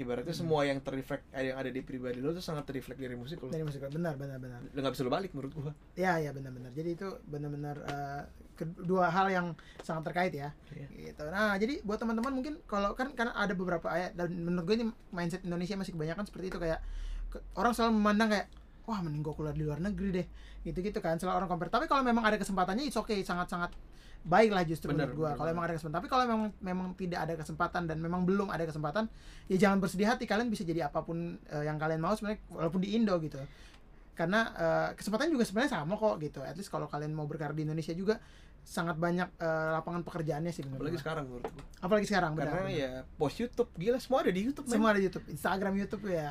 Ibaratnya Hmm. semua yang terreflect eh, yang ada di pribadi lu tuh sangat terreflect dari musik lu. Dari musik benar benar benar. Lu nggak bisa lu balik menurut gua. Ya ya benar benar. Jadi itu benar-benar eh, kedua hal yang sangat terkait ya. Iya. gitu. Nah jadi buat teman-teman mungkin kalau kan karena ada beberapa ayat dan menurut gue ini mindset Indonesia masih kebanyakan seperti itu. Kayak orang selalu memandang kayak wah mending gue keluar di luar negeri deh. Gitu-gitu kan selalu orang compare. Tapi kalau memang ada kesempatannya it's okay sangat-sangat baik lah justru Bener, menurut gue kalau memang ada kesempatan. Tapi kalau memang memang tidak ada kesempatan dan memang belum ada kesempatan ya jangan bersedih hati. Kalian bisa jadi apa pun eh, yang kalian mau sebenarnya walaupun di Indo gitu. Karena eh, kesempatan juga sebenarnya sama kok gitu. At least kalau kalian mau berkarir di Indonesia juga sangat banyak eh, lapangan pekerjaannya sih apalagi gua. sekarang menurut gua. Apalagi sekarang karena benar. ya post YouTube gila semua ada di YouTube semua ada YouTube. Instagram YouTube ya.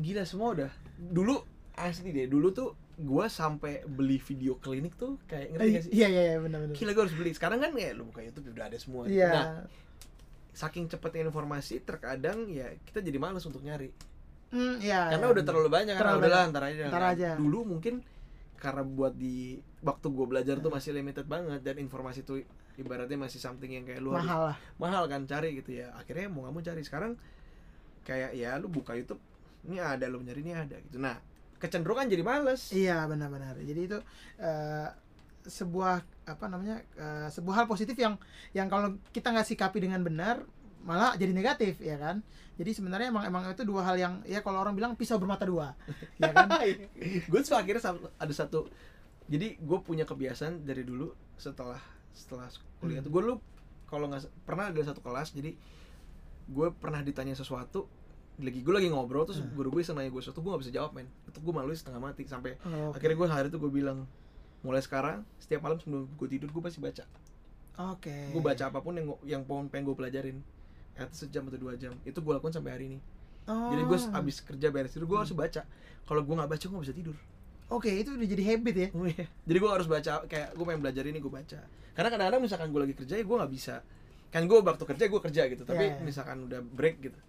Gila semua udah. Dulu asli deh dulu tuh gua sampai beli video klinik tuh kayak ngerti gak sih? iya iya iya benar benar. Gila gua harus beli. Sekarang kan ya lu buka YouTube udah ada semua. Iya. Nah saking cepetnya informasi terkadang ya kita jadi males untuk nyari. Hmm, iya karena iya, udah terlalu banyak kan. Terlalu udahlah banyak. ntar aja. Ntar aja. dulu mungkin karena buat di waktu gua belajar tuh masih limited banget dan informasi tuh ibaratnya masih something yang kayak lu harus mahal lah. mahal kan cari gitu ya. Akhirnya mau nggak mau cari. Sekarang kayak ya lu buka YouTube ini ada lu nyari ini ada gitu. Nah kecenderungan jadi males. Iya benar-benar. Jadi itu eh, sebuah apa namanya eh, sebuah hal positif yang yang kalau kita nggak sikapi dengan benar malah jadi negatif ya kan? Jadi sebenarnya emang emang itu dua hal yang ya kalau orang bilang pisau bermata dua ya kan? Gue tuh akhirnya ada satu jadi gue punya kebiasaan dari dulu setelah setelah kuliah Hmm. tuh gue dulu kalau nggak pernah ada satu kelas jadi gue pernah ditanya sesuatu lagi gue lagi ngobrol terus Hmm. guru gue iseng nanya gue sesuatu gue gak bisa jawab men itu gue malu setengah mati sampai Oh, oke. akhirnya gue hari itu gue bilang mulai sekarang setiap malam sebelum gue tidur gue pasti baca oke gue baca apa pun yang yang pengen pengen gue pelajarin at sejam atau dua jam itu gue lakukan sampai hari ini Oh. jadi gue abis kerja beres tidur gue harus Hmm. baca kalau gue nggak baca gue nggak bisa tidur oke itu udah jadi habit ya Oh iya. Jadi gue harus baca kayak gue pengen belajar ini gue baca. Karena kadang-kadang misalkan gue lagi kerja ya gue nggak bisa. Kan gue waktu kerja gue kerja gitu. Tapi Iya, iya. misalkan udah break gitu.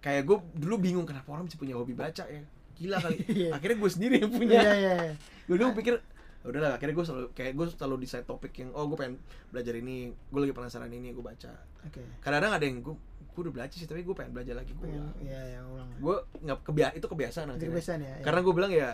Kayak gue dulu bingung kenapa orang bisa punya hobi baca ya. Gila kali. Iya. akhirnya gue sendiri yang iya punya. iya iya. Gue dulu pikir "Ya udahlah akhirnya gue selalu kayak gue selalu decide topik yang oh gue pengen belajar ini gue lagi penasaran ini gue baca oke kadang-kadang ada yang gue gue udah belajar sih tapi gue pengen belajar lagi gue pengen iya iya ulang gue nggak kebia itu kebiasaan akhirnya kebiasaan ya, ya. karena gue bilang ya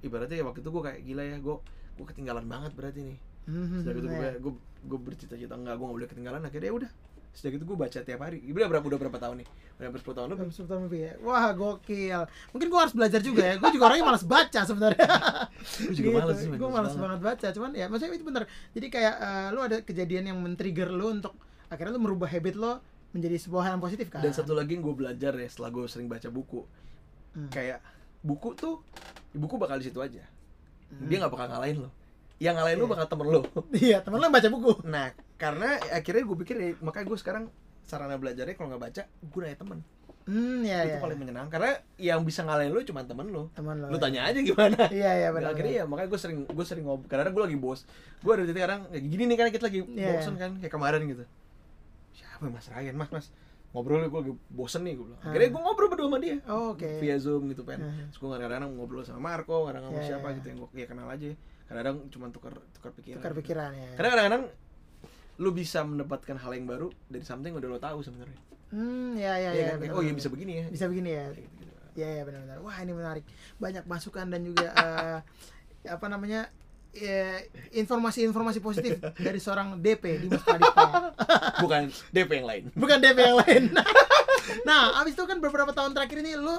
ibaratnya ya waktu itu gue kayak gila ya gue gue ketinggalan banget berarti nih Mhm, Setelah itu gue gue gue bercita-cita enggak gue gak boleh ketinggalan akhirnya ya udah sejak itu gue baca tiap hari udah berapa udah berapa tahun nih udah hampir 10 tahun lebih sepuluh tahun lebih ya. Wah, gokil. Mungkin gua harus belajar juga ya. Gua juga orangnya malas baca sebenarnya. Gue juga males sih, Gue malas banget. baca. Cuman ya, maksudnya itu bener. Jadi kayak eh, lu ada kejadian yang men-trigger lu untuk akhirnya lu merubah habit lo menjadi sebuah hal yang positif kan. dan satu lagi yang gue belajar ya setelah gue sering baca buku Hmm. kayak buku tuh buku bakal di situ aja Hmm. dia nggak bakal ngalahin lo yang ngalahin lo Iya. bakal temen lo Iya, temen yang baca buku. nah karena akhirnya gue pikir ya makanya gue sekarang sarana belajarnya kalau nggak baca gue nanya temen Hmm, iya, itu iya. paling menyenangkan karena yang bisa ngalahin lo cuma temen lo Temen lo. lu ya. tanya aja gimana Iya, iya benar. akhirnya ya makanya gue sering gue sering ngobrol karena gue lagi bos gue ada titik kadang kayak gini nih kan kita lagi Iya. bosen kan kayak kemarin gitu siapa ya, mas Ryan mas mas ngobrol gue lagi bosen nih gue bilang akhirnya gue ngobrol berdua sama dia Oh, Oke. via zoom gitu kan Ah. terus gue kadang-kadang ngobrol sama Marco kadang sama Iya, siapa iya. gitu yang gue ya kenal aja kadang-kadang cuma tukar tukar pikiran Tukar pikiran ya. karena kadang-kadang lu bisa mendapatkan hal yang baru dari something udah lo tahu sebenarnya Hmm, ya ya Iya ya. kan? Benar, oh iya bisa begini ya Bisa begini ya. Iya ya benar-benar. Wah ini menarik. Banyak masukan dan juga eh, apa namanya informasi-informasi positif dari seorang DP Dimas Pradipta. bukan DP yang lain Bukan DP yang lain. nah, abis itu kan beberapa tahun terakhir ini lu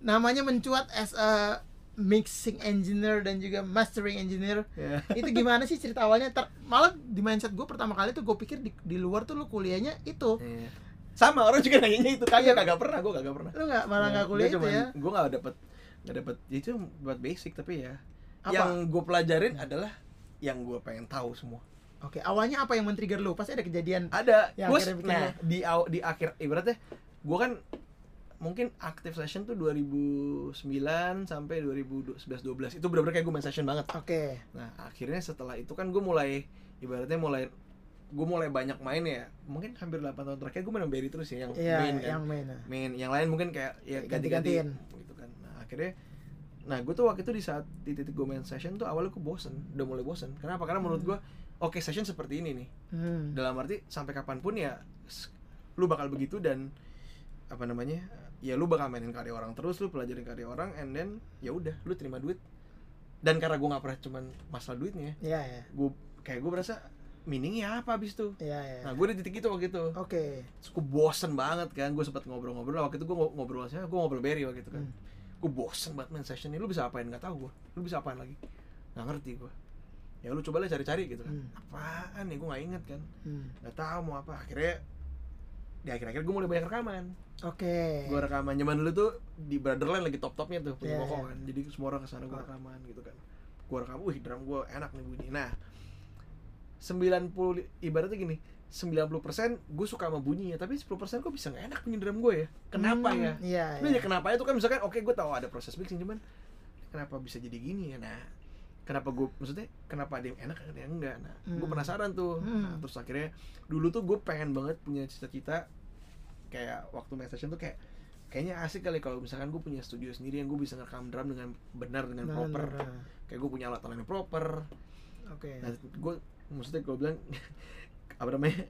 namanya mencuat as a mixing engineer dan juga mastering engineer. Ya. itu gimana sih cerita awalnya? Ter- malah di mindset gue pertama kali tuh gue pikir di, di luar tuh lu kuliahnya itu. Iya. sama orang juga nanyanya itu kagak Iya. kagak pernah gue kagak pernah Lu nggak malah nggak kuliah itu ya? gue nggak dapet nggak dapet itu buat basic tapi ya Apa? yang gue pelajarin adalah yang gue pengen tahu semua Oke, awalnya apa yang men-trigger lu? Pasti ada kejadian. ada Yang nah di aw- di akhir ibaratnya gue kan mungkin active session tuh 2009 sampai 2011 12 itu benar-benar kayak gue main session banget Oke. nah akhirnya setelah itu kan gue mulai ibaratnya mulai gue mulai banyak main ya mungkin hampir 8 tahun terakhir gue main Berry terus ya yang Iya, main kan yang main. nah. main yang lain mungkin kayak ya ganti-ganti Ganti-gantiin. gitu kan nah akhirnya nah gue tuh waktu itu di saat di titik gue main session tuh awalnya gue bosen udah mulai bosen kenapa karena menurut gue oke session seperti ini nih Hmm. dalam arti sampai kapan pun ya lu bakal begitu dan apa namanya ya lu bakal mainin karya orang terus lu pelajarin karya orang and then ya udah lu terima duit dan karena gue nggak pernah cuman masalah duitnya Iya, ya. gue kayak gue berasa meaningnya apa abis itu Iya, ya. nah gue di titik itu waktu itu Oke. Terus gue bosen banget kan gue sempat ngobrol-ngobrol waktu itu gue ngobrol sama gue ngobrol Berry waktu itu kan Hmm. Gue bosen banget main session ini. Lu bisa apain? Nggak tahu gue lu bisa apain lagi? Nggak ngerti gue ya lu coba lah cari-cari gitu kan. Hmm. apaan nih gue nggak inget kan. Hmm. nggak tahu mau apa. Akhirnya di akhir-akhir gue mulai banyak rekaman. Oke. gue rekaman. Zaman dulu tuh di Brotherland lagi top-topnya tuh punya Koko iya. kan. Jadi semua orang ke sana gue rekaman gitu kan. Gue rekam wih drum gue enak nih bunyi nah 90 ibaratnya gini 90% gue suka sama bunyinya tapi 10% kok bisa nggak enak bunyi drum gue ya kenapa Hmm, ya Iya, iya. ya kenapa itu kan misalkan oke gue tahu ada proses mixing cuman kenapa bisa jadi gini ya nah kenapa gue maksudnya kenapa ada yang enak ada yang enggak nah gue Hmm. penasaran tuh nah, Hmm. terus akhirnya dulu tuh gue pengen banget punya cita-cita kayak waktu main session tuh kayak kayaknya asik kali kalau misalkan gue punya studio sendiri yang gue bisa ngerekam drum dengan benar dengan Nah, proper nah, kayak gue punya alat-alat yang proper Oke. nah gue maksudnya gue bilang apa namanya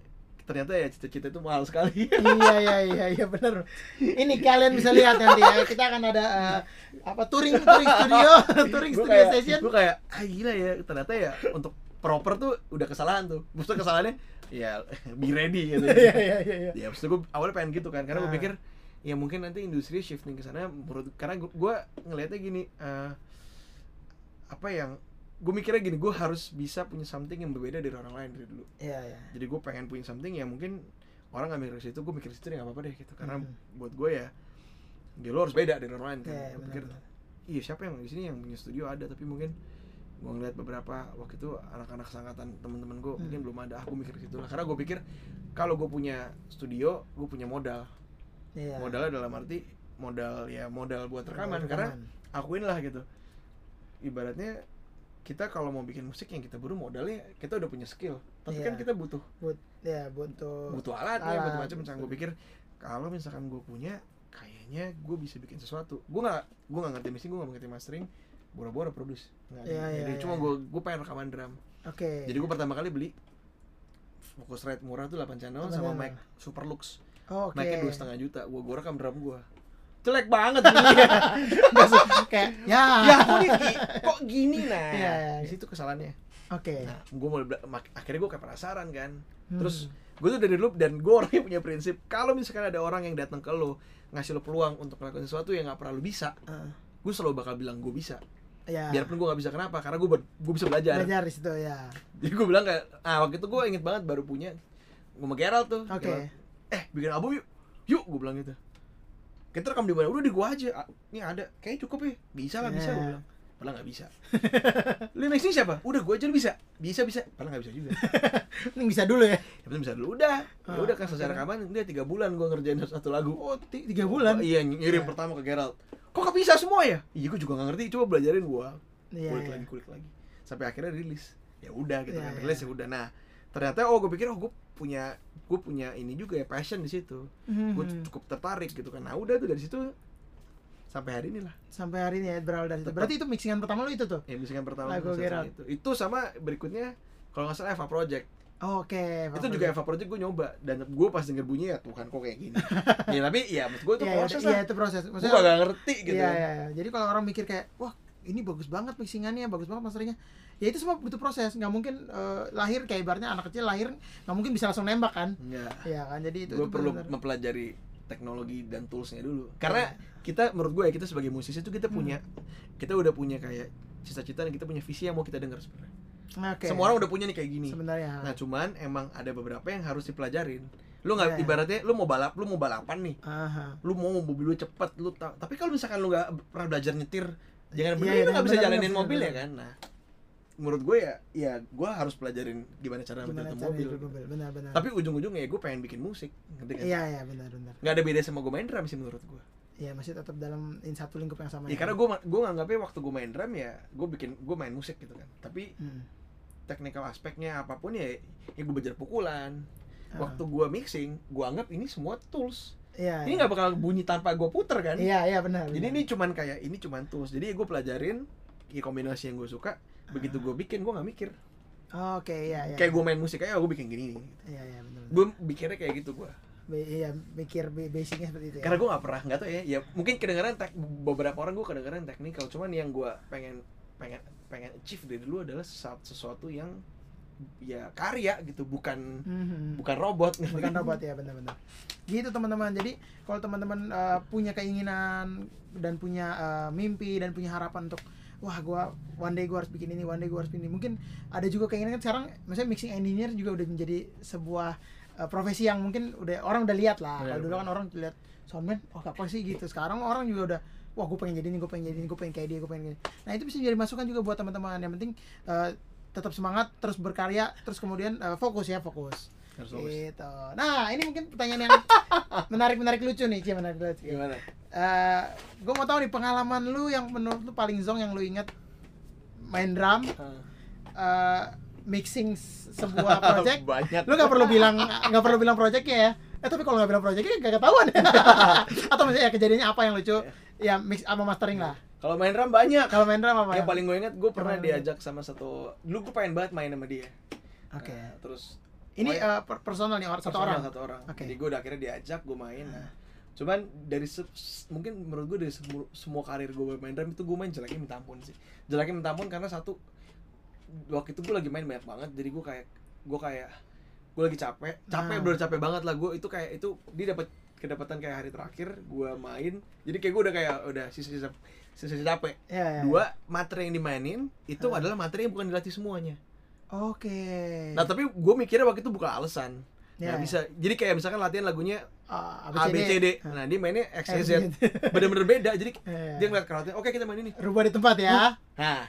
ternyata ya cita-cita itu mahal sekali iya iya iya iya benar. Ini kalian bisa lihat nanti ya. Kita akan ada eh, apa touring touring studio, touring gue studio kayak session. gue kayak ah gila ya ternyata ya untuk proper tuh udah kesalahan tuh maksudnya kesalahannya ya be ready gitu Iya iya iya iya. ya maksudnya gue awalnya pengen gitu kan karena gue Ah. pikir ya mungkin nanti industri shifting ke sana menurut karena gue, ngelihatnya gini eh, apa yang gue mikirnya gini gue harus bisa punya something yang berbeda dari orang lain dari dulu Iya iya. jadi gue pengen punya something yang mungkin orang nggak mikir situ gue mikir situ ya nggak apa-apa deh gitu karena Mhm. buat gue ya dia lo harus beda dari orang lain kan Iya, iya, gue pikir iya siapa yang di sini yang punya studio ada tapi mungkin gue ngeliat beberapa waktu itu anak-anak sangkatan teman-teman gue Hmm. mungkin belum ada ah gue mikir situ lah karena gue pikir kalau gue punya studio gue punya modal Iya. modalnya dalam arti modal ya modal buat rekaman Rekaman. karena akuin lah gitu ibaratnya kita kalau mau bikin musik yang kita buru modalnya kita udah punya skill tapi Iya. kan kita butuh but ya butuh butuh alat, ya alat, butuh macam macam gue pikir kalau misalkan gue punya kayaknya gue bisa bikin sesuatu gue nggak gue nggak ngerti mixing gue nggak ngerti mastering bora-bora produce nggak ada Iya, iya, Jadi iya, cuma iya. gue gue pengen rekaman drum Oke. jadi gue pertama kali beli Focusrite murah tuh 8 channel 8 sama channel. mic Superlux Oh, oke. mic-nya dua setengah juta gue gue rekam drum gue jelek banget su- kayak ya. ya kok, ini gi- kok gini nah? Iya, iya. di situ kesalahannya. Oke. nah gue mak- akhirnya gue kayak penasaran kan. Terus gue tuh dari dulu dan gue orangnya punya prinsip kalau misalkan ada orang yang datang ke lo ngasih lo peluang untuk melakukan sesuatu yang nggak pernah lo bisa Ah, gue selalu bakal bilang gue bisa. Ya biarpun gue nggak bisa kenapa? Karena gue gue bisa belajar. Belajar di situ ya jadi gue bilang kayak ah waktu itu gue inget banget baru punya gue sama Gerald tuh. Oke. Gerald, eh bikin album yuk. Yuk gue bilang gitu kita rekam di mana? Udah di gua aja. Ini ada. Kayak cukup ya. Bisa lah bisa Ya. gue bilang. Padahal nggak bisa. Lu mixing siapa? Udah gua aja bisa. Bisa bisa. Padahal nggak bisa juga. Ini bisa dulu ya? Yang penting bisa dulu. Udah. Ya Ah, udah kan keren. rekaman dia tiga bulan gua ngerjain satu lagu. Oh ti- tiga bulan? Iya ngirim Ya. pertama ke Gerald. Kok gak bisa semua ya? Iya gua juga nggak ngerti. Coba belajarin gua. Iya, kulik iya. lagi kulik lagi. Sampai akhirnya rilis. Ya udah gitu Iya, kan. iya. rilis ya udah. Nah ternyata oh gue pikir oh gue punya gue punya ini juga ya passion di situ. Gue Mhm. cukup tertarik gitu kan. Nah udah tuh dari situ sampai hari ini lah. Sampai hari ini ya berawal dari itu berarti itu mixingan pertama lu itu tuh? Ya musikan pertama Lagu itu. Itu sama berikutnya kalau nggak salah Eva Project. Oh, oke itu juga Eva Project gue nyoba. Dan gue pas denger bunyi ya Tuhan kok kayak gini? Ya tapi ya maksud gue itu Iya, proses iya, lah itu proses. Gue maksudnya gak ngerti gitu Iya, iya, iya. Jadi kalau orang mikir kayak, wah ini bagus banget mixingannya, bagus banget masteringnya. Ya itu semua butuh proses, nggak mungkin eh, lahir kayak ibaratnya anak kecil lahir nggak mungkin bisa langsung nembak kan? Enggak. Iya kan, jadi itu. gue perlu benar-benar. mempelajari teknologi dan toolsnya dulu karena Iya. kita menurut gue ya kita sebagai musisi itu kita punya Hmm. kita udah punya kayak cita-cita dan kita punya visi yang mau kita dengar sebenarnya Oke. semua orang udah punya nih kayak gini sebenarnya. nah cuman emang ada beberapa yang harus dipelajarin lu nggak Iya. ibaratnya lu mau balap lu mau balapan nih Aha. lu mau mobil lu cepet lu ta- tapi kalau misalkan lu nggak pernah belajar nyetir jangan Iya, bener iya, lu nggak bisa jalanin mobil benar. ya kan nah menurut gue ya ya gue harus pelajarin gimana cara Gimana mobil mobil? Benar-benar. tapi ujung-ujungnya ya gue pengen bikin musik ngerti kan Iya, iya, benar-benar. nggak ada beda sama gue main drum sih menurut gue Iya, masih tetap dalam in satu lingkup yang sama. ya karena gue gue nganggapnya waktu gue main drum ya gue bikin gue main musik gitu kan tapi Hmm. technical aspeknya apa pun ya ya gue belajar pukulan Ah. waktu gue mixing gue anggap ini semua tools Iya. ini iya. nggak bakal bunyi tanpa gue puter kan Iya, iya benar. jadi benar. ini cuman kayak ini cuman tools jadi gue pelajarin ya kombinasi yang gue suka begitu gue bikin gue nggak mikir Oke, iya, iya. kayak gue main musik aja gue bikin gini Iya, iya, benar. gue mikirnya kayak gitu gue Be- iya, mikir basicnya seperti itu ya. karena gue nggak pernah nggak tau ya ya mungkin kedengeran tek, beberapa orang gue kedengeran teknikal cuman yang gue pengen pengen pengen achieve dari dulu adalah sesuatu, sesuatu yang ya karya gitu bukan Mhm. bukan robot bukan kan? robot ya benar-benar gitu teman-teman jadi kalau teman-teman uh, punya keinginan dan punya uh, mimpi dan punya harapan untuk wah gua one day gua harus bikin ini one day gua harus bikin ini. Mungkin ada juga keinginan kan sekarang misalnya mixing engineer juga udah menjadi sebuah uh, profesi yang mungkin udah orang udah lihat lah. Benar, kalau dulu kan orang lihat soundman oh apa sih gitu. Sekarang orang juga udah wah gue pengen jadi ini gue pengen jadi ini gue pengen kayak dia gue pengen kayak nah itu bisa jadi masukan juga buat teman-teman. Yang penting uh, tetap semangat terus berkarya terus kemudian uh, fokus ya fokus Harus fokus. Gitu. Nah, ini mungkin pertanyaan yang menarik-menarik lucu nih, Cie, menarik lucu. gimana Eh, gue mau tahu nih pengalaman lu yang menurut lu paling zong yang lu inget main drum, eh, mixing sebuah project. banyak lu nggak perlu bilang nggak perlu bilang projectnya ya. Eh tapi kalau nggak bilang projectnya gak ketahuan. Atau misalnya ya, kejadiannya apa yang lucu? Ya mix sama mastering lah. kalau main drum banyak Kalau main drum apa? yang paling gue inget gue pernah diajak sama satu dulu gue pengen banget main sama dia Oke. Nah, terus Ini per- personal nih satu personal orang. satu orang Oke. jadi gue udah akhirnya diajak gue main nah cuman dari se- mungkin menurut gue dari semua, semua karir gue main drum itu gue main jeleknya minta ampun sih jeleknya minta ampun karena satu waktu itu gue lagi main banyak banget jadi gue kayak gue kayak gue lagi capek capek Ah. bener capek banget lah gue itu kayak itu dia dapat kedapatan kayak hari terakhir gue main jadi kayak gue udah kayak udah sisa-sisa sisa-sisa capek Ya, ya. dua materi yang dimainin itu Ah. adalah materi yang bukan dilatih semuanya Oke. nah tapi gue mikirnya waktu itu bukan alasan Ya, nggak ya. bisa jadi kayak misalkan latihan lagunya Ah, A B C D nah dia mainnya X Y Z bener-bener beda jadi Iya. dia ngeliat karatnya oke kita main ini rubah di tempat ya. nah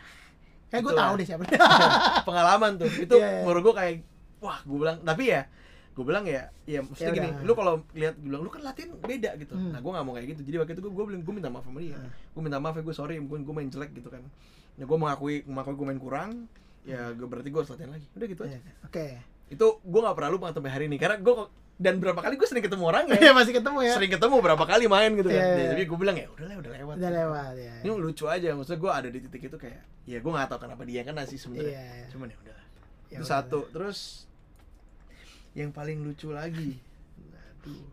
Kayak gue Itulah. tahu deh siapa. pengalaman tuh itu Iya, iya. menurut gue kayak wah gue bilang tapi ya gue bilang ya ya maksudnya Ya gini udah. lu kalau lihat gue bilang lu kan latihan beda gitu Hmm. nah gue nggak mau kayak gitu jadi waktu itu gue gue bilang gue minta maaf sama dia Hmm. gue minta maaf ya gue sorry mungkin gue main jelek gitu kan ya gue mengakui mengakui gue main kurang ya gue berarti gue harus latihan lagi udah gitu aja Iya, Oke. itu gue nggak pernah lupa sampai hari ini karena gue dan berapa kali gue sering ketemu orang Iya ya masih ketemu ya. sering ketemu berapa kali main gitu kan Iya, iya. Ya, tapi gue bilang ya udah lah udah lewat Udah lewat ya. ini lucu aja maksudnya gue ada di titik itu kayak ya gue nggak tahu kenapa dia kan sih sebenarnya Iya, iya. cuman ya udah Ya itu udah. satu terus yang paling lucu lagi aduh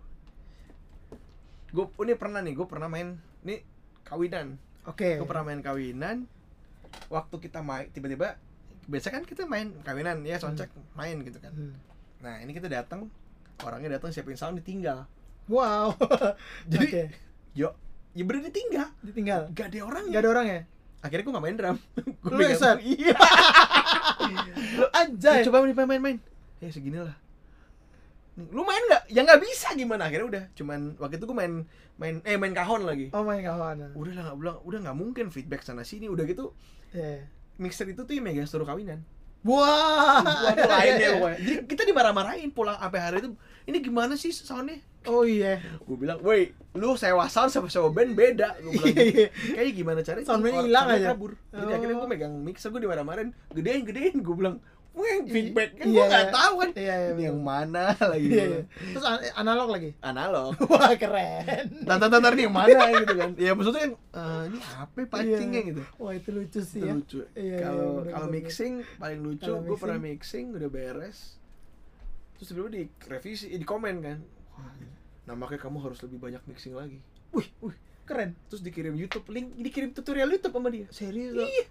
gue ini pernah nih gue pernah main ini kawinan Oke. gue pernah main kawinan waktu kita main tiba-tiba biasa kan kita main kawinan ya soundcheck main gitu kan. Hmm. nah ini kita datang orangnya datang siapin sound ditinggal. Wow. Jadi Oke. yo ya bener ditinggal. Ditinggal. Gak ada orang nggak ada orang ya akhirnya gue gak main drum. Gue Lu yang set? iya. Lu anjay. Ya, coba main main main. Ya segini lah. Lu main nggak? Ya nggak bisa. Gimana? Akhirnya udah. Cuman waktu itu gue main main eh main kahon lagi. Oh my god udah lah nggak udah nggak mungkin feedback sana sini udah gitu Iya. Mixer itu tuh yang megang seluruh kawinan. Wah. Waduh lain ya pokoknya. Jadi kita dimarah-marahin pulang sampai hari itu. Ini gimana sih soundnya? Oh iya. Gue bilang woi lu sewa sound sama sewa band beda. Gue bilang gitu. Iya. kayak gimana caranya? Soundman Orang- hilang aja. kabur. Jadi Oh. akhirnya gue megang mixer gue dimarah-marahin. Gedein gedein. Gue bilang Wah, feedback kan Iya, gue nggak iya. tahu kan. Iya, iya, ini yang mana lagi? iya, iya. terus an- analog lagi? Analog. Wah keren. Tantar tantar nih yang mana gitu kan? Ya maksudnya kan eh, ini apa pancingnya Iya. gitu. Wah itu lucu sih itu ya. lucu. Iya, iya, kalau kalau mixing paling lucu Kalau gue pernah mixing- udah beres. Terus tiba di revisi eh, di komen kan. Wah, nah makanya kamu harus lebih banyak mixing lagi. Wih wih keren. Terus dikirim YouTube link dikirim tutorial YouTube sama dia. Serius iya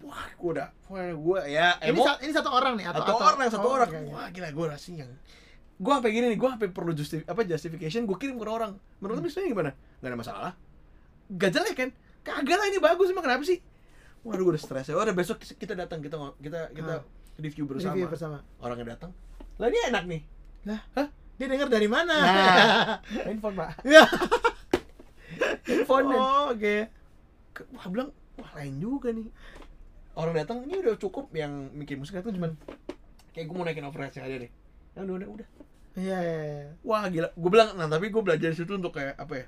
wah gue udah wah gue ya ini, emo? sa- ini satu orang nih atau satu atau- orang satu oh, orang. oke, oke. wah gila gue rasanya yang gue sampai gini nih gue sampai perlu justi apa justification gue kirim ke orang. Menurut lu sebenarnya gimana? Nggak ada masalah. Gak jelek kan? Kagak lah ini bagus emang kenapa sih? Waduh gue udah stres ya. Udah besok kita datang kita kita kita Ah. review bersama. Review bersama. Orangnya datang. Lah ini enak nih. Lah Hah? dia dengar dari mana? Nah. handphone pak. Ya handphone oh, oke. Ke- wah bilang wah lain juga nih orang datang ini udah cukup yang mikir musik itu cuman kayak gue mau naikin overhead aja deh. Ya udah udah udah. Iya iya iya. wah gila. Gue bilang nah tapi gue belajar situ untuk kayak apa ya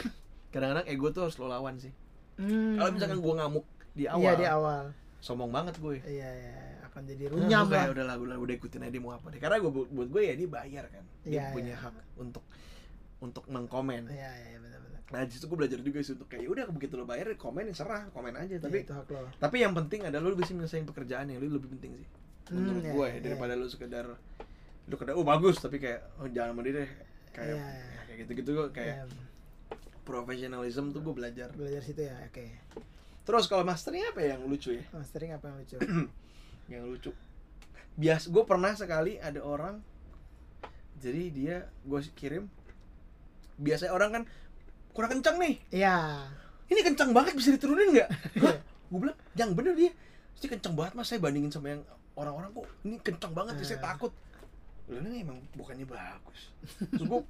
kadang-kadang ego tuh harus lo lawan sih. Hmm. kalau misalkan gue ngamuk di awal iya di awal sombong banget gue iya iya akan jadi Nah, runyam kayak lah. Udah lah udah, udah ikutin aja dia mau apa deh. Karena gue buat gue ya dia bayar kan. Dia Iya, punya iya. hak untuk untuk mengkomen. Iya iya benar-benar nah situ gue belajar juga sih untuk kayak udah begitu lo bayar komen ya serah komen aja. Tapi tapi itu hak lo. tapi yang penting adalah lo bisa menyelesaikan pekerjaan yang lo lebih penting sih. Hmm, menurut iya, gue iya, daripada lo sekedar lo kedar oh bagus tapi kayak oh jangan dia deh. Kayak ya, kayak gitu gitu gue kayak professionalism tuh gue belajar. Belajar situ ya oke. Terus kalau masternya apa yang lucu ya? Mastering apa yang lucu? Yang lucu. Bias gue pernah sekali ada orang jadi dia gue kirim biasanya orang kan kurang kencang nih. Iya. Ini kencang banget bisa diturunin nggak? Gue bilang yang bener dia. Sih kencang banget mas. Saya bandingin sama yang orang-orang kok ini kencang banget ya saya Ah. takut. Lah, ini emang bukannya bagus. Terus gue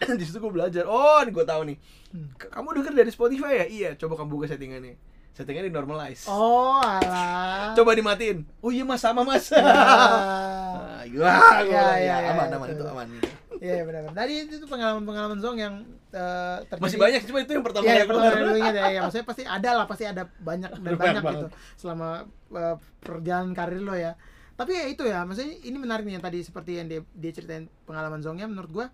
di situ gue belajar. Oh ini gue tahu nih. Hmm. Kamu denger dari Spotify ya? Iya coba kamu buka settingannya. Settingannya di normalize. Oh alah. Coba dimatiin. Oh iya mas. Sama mas. Ya. Ah, iya, Iya, bilang, iya, ya, iya, aman, iya, aman itu aman. Iya benar-benar. Tadi itu pengalaman-pengalaman zong yang eh, terjadi. Masih banyak, cuma itu yang pertama kali yang pertama lu ingat ya, ya. Maksudnya pasti ada lah, pasti ada banyak dan Banyak banyak banget. gitu selama eh, perjalanan karir lo ya. Tapi ya itu ya, maksudnya ini menarik nih yang tadi seperti yang dia, dia ceritain pengalaman zongnya menurut gua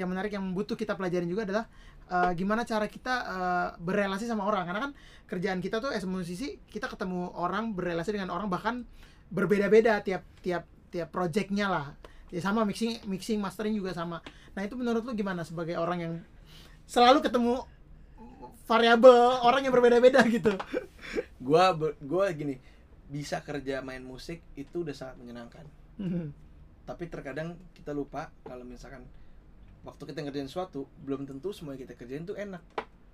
yang menarik yang butuh kita pelajarin juga adalah eh, gimana cara kita eh, berrelasi sama orang karena kan kerjaan kita tuh as musisi kita ketemu orang berrelasi dengan orang bahkan berbeda-beda tiap tiap tiap projectnya lah ya sama mixing mixing mastering juga sama nah itu menurut lu gimana sebagai orang yang selalu ketemu variabel orang yang berbeda-beda gitu Gua gua gini, bisa kerja main musik itu udah sangat menyenangkan. Tapi terkadang kita lupa kalau misalkan waktu kita ngerjain sesuatu belum tentu semua yang kita kerjain tuh enak.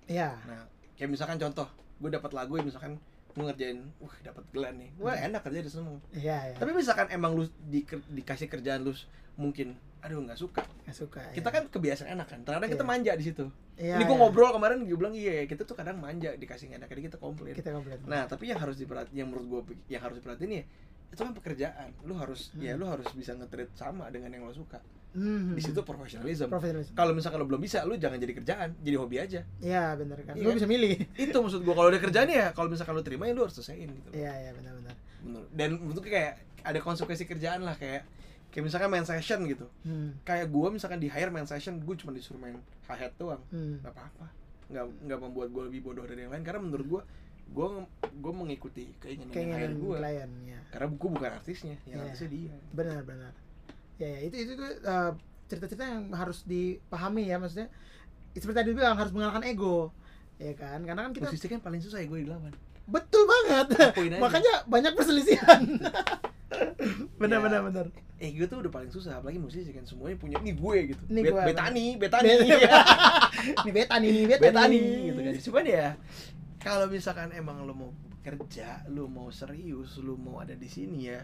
Iya Nah, kayak misalkan contoh, gue dapat lagu yang misalkan gue ngerjain, wah dapat Glenn nih, wah enak kerja di semua. iya iya Tapi misalkan emang lu di, dikasih kerjaan lu mungkin, aduh nggak suka. Nggak suka Kita iya. kan kebiasaan enak kan, terkadang kita Iya. manja di situ. Iya, Ini gue iya. ngobrol kemarin gue bilang iya, kita tuh kadang manja dikasih enak, jadi kita komplain. kita komplit Nah, tapi yang harus diperhati, yang menurut gue yang harus diperhatiin ya, itu kan pekerjaan. Lu harus ya Hmm. lu harus bisa nge-treat sama dengan yang lo suka. Hmm. Di situ profesionalism. profesionalisme Kalau misalkan lo belum bisa, lu jangan jadi kerjaan, jadi hobi aja. iya benar kan Iya lu kan? bisa milih Itu maksud gue kalau udah kerjaan ya, kalau misalkan lu terima ya lu harus selesaiin gitu. iya iya benar-benar Menurut- Dan menurut gue kayak ada konsekuensi kerjaan lah kayak kayak misalkan main session gitu. hmm. Kayak gue misalkan di hire main session, gue cuma disuruh main hi-hat doang. Hmm. Gak apa-apa. Nggak nggak membuat gue lebih bodoh dari yang lain karena menurut gue gue gue mengikuti keinginan, keinginan hire gue. klien ya karena gue bukan artisnya yang Iya. artisnya dia benar-benar ya, ya itu itu tuh eh, cerita-cerita yang harus dipahami ya maksudnya. Seperti tadi bilang harus mengalahkan ego. Ya kan? Karena kan kita posisi kan paling susah ya gue dilawan betul banget. Aja. makanya banyak perselisihan. Benar Ya, benar benar. Ego tuh udah paling susah apalagi musisi kan semuanya punya nih gue gitu. Nih Bet- gue, betani betani. Ini beta nih betani. Nih gitu kan. Cuman ya kalau misalkan emang lo mau kerja lo mau serius lo mau ada di sini ya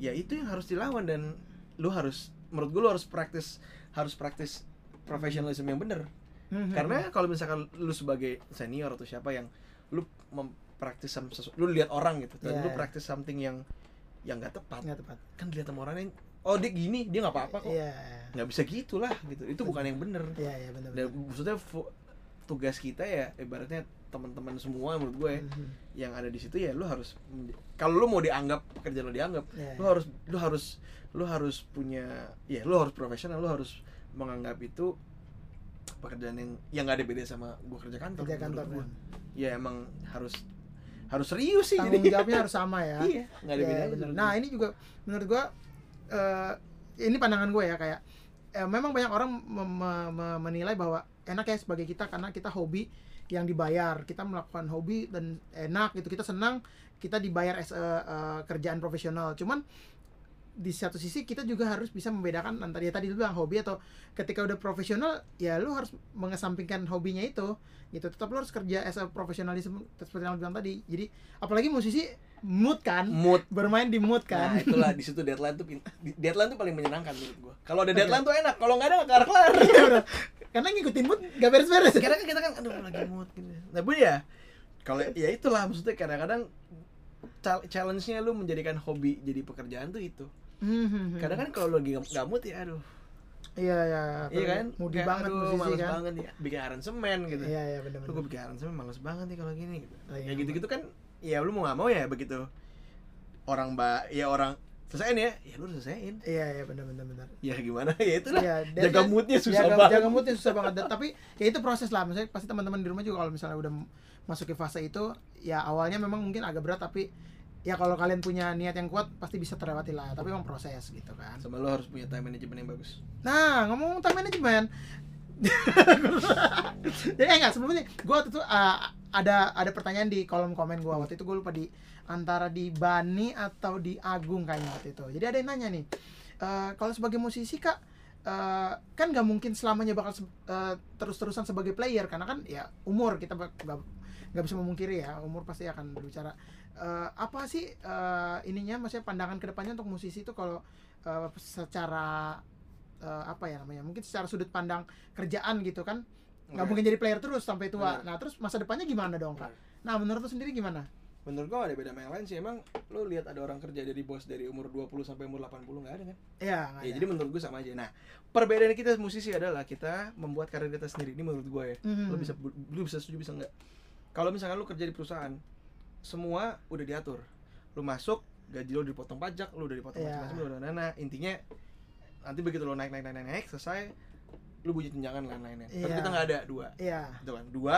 ya itu yang harus dilawan dan lo harus menurut gue lo harus praktis harus praktis profesionalisme yang bener. Mhm. karena kalau misalkan lu sebagai senior atau siapa yang lu mempraktis some- sesu- lu lihat orang gitu dan Iya. lu praktis something yang yang nggak tepat nggak tepat. kan dilihat sama orang lain oh dia gini dia nggak apa-apa kok. Iya nggak bisa gitulah gitu. Itu bukan yang bener. Iya iya benar dan maksudnya tugas kita ya ibaratnya teman-teman semua menurut gue Mhm. yang ada di situ ya lu harus kalau lu mau dianggap pekerjaan lu dianggap Iya, lu iya. harus lu harus lu harus punya ya lu harus profesional lu harus menganggap itu pekerjaan yang yang gak ada beda sama gua kerja kantor kerja kantor gua. kan. ya emang harus harus serius sih tanggung jadi jawabnya harus sama ya iya nggak ada Iya, bedanya bener. Nah ini juga menurut gua eh, ini pandangan gue ya kayak eh, memang banyak orang mem- me- me- menilai bahwa enak ya sebagai kita karena kita hobi yang dibayar. Kita melakukan hobi dan enak gitu. Kita senang kita dibayar as a, eh, kerjaan profesional. Cuman di satu sisi kita juga harus bisa membedakan antara ya tadi lu bilang hobi atau ketika udah profesional ya lu harus mengesampingkan hobinya itu gitu. Tetap lu harus kerja as a profesionalism seperti yang lu bilang tadi. Jadi apalagi musisi mood kan? Mood. Bermain di mood Nah, kan itulah di situ deadline tuh deadline tuh paling menyenangkan menurut gua. Kalau ada deadline tuh enak, kalau nggak ada nggak bener. karena ngikutin mood gak beres-beres Kadang kan kita kan aduh lagi mood gitu. Nah, bu ya kalau ya itulah maksudnya kadang-kadang challenge-nya lu menjadikan hobi jadi pekerjaan tuh itu. Hmm, Kadang kan kalau lu lagi nggak nggak mood ya aduh. iya ya Iya kan? moody Kayak, banget aduh, musisi males kan banget ya bikin aransemen gitu. iya iya Lu gue bikin aransemen males banget nih kalau gini gitu. Lagi Ya gitu-gitu kan ya lu mau nggak mau ya begitu. Orang mbak ya orang selesaiin ya, ya lu selesaiin. iya iya benar-benar benar Ya gimana ya itulah. Iya, dan jaga moodnya susah jaga, banget. jaga moodnya susah banget Dan- tapi ya itu proses lah misalnya pasti teman-teman di rumah juga kalau misalnya udah masuk ke fase itu ya awalnya memang mungkin agak berat tapi ya kalau kalian punya niat yang kuat pasti bisa terlewati lah tapi memang proses gitu kan Sama lo harus punya time management yang bagus. Nah, ngomong time management. Jadi eh, enggak sebelumnya gue waktu itu uh, ada ada pertanyaan di kolom komen gue waktu itu gue lupa di antara di Bani atau di Agung kayaknya waktu itu. Jadi ada yang nanya nih, eh, kalau sebagai musisi kak eh, kan nggak mungkin selamanya bakal se- eh, terus-terusan sebagai player karena kan ya umur kita nggak bisa memungkiri ya umur pasti akan berbicara. Eh, apa sih eh, ininya maksudnya pandangan ke depannya untuk musisi itu kalau eh, secara eh, apa ya namanya mungkin secara sudut pandang kerjaan gitu kan nggak Oke. mungkin jadi player terus sampai tua Benar. nah terus masa depannya gimana dong kak nah menurut lu sendiri gimana Menurut gua ada beda sama yang lain sih. Emang lo lihat ada orang kerja jadi bos dari umur 20 sampai umur 80 nggak ada kan? ya nggak Ya, jadi menurut gua sama aja. Nah, perbedaan kita musisi adalah kita membuat karir kita sendiri. Ini menurut gua ya. Mhm. Lo bisa lu bisa setuju bisa enggak? Kalau misalkan lu kerja di perusahaan, semua udah diatur. Lu masuk, gaji lo dipotong pajak, lu udah dipotong Iya. macam-macam, udah nah, intinya nanti begitu lo naik naik naik naik, naik selesai lu bunyi tunjangan lain-lainnya. Tapi Iya. kita nggak ada dua. iya Gitu kan. Dua,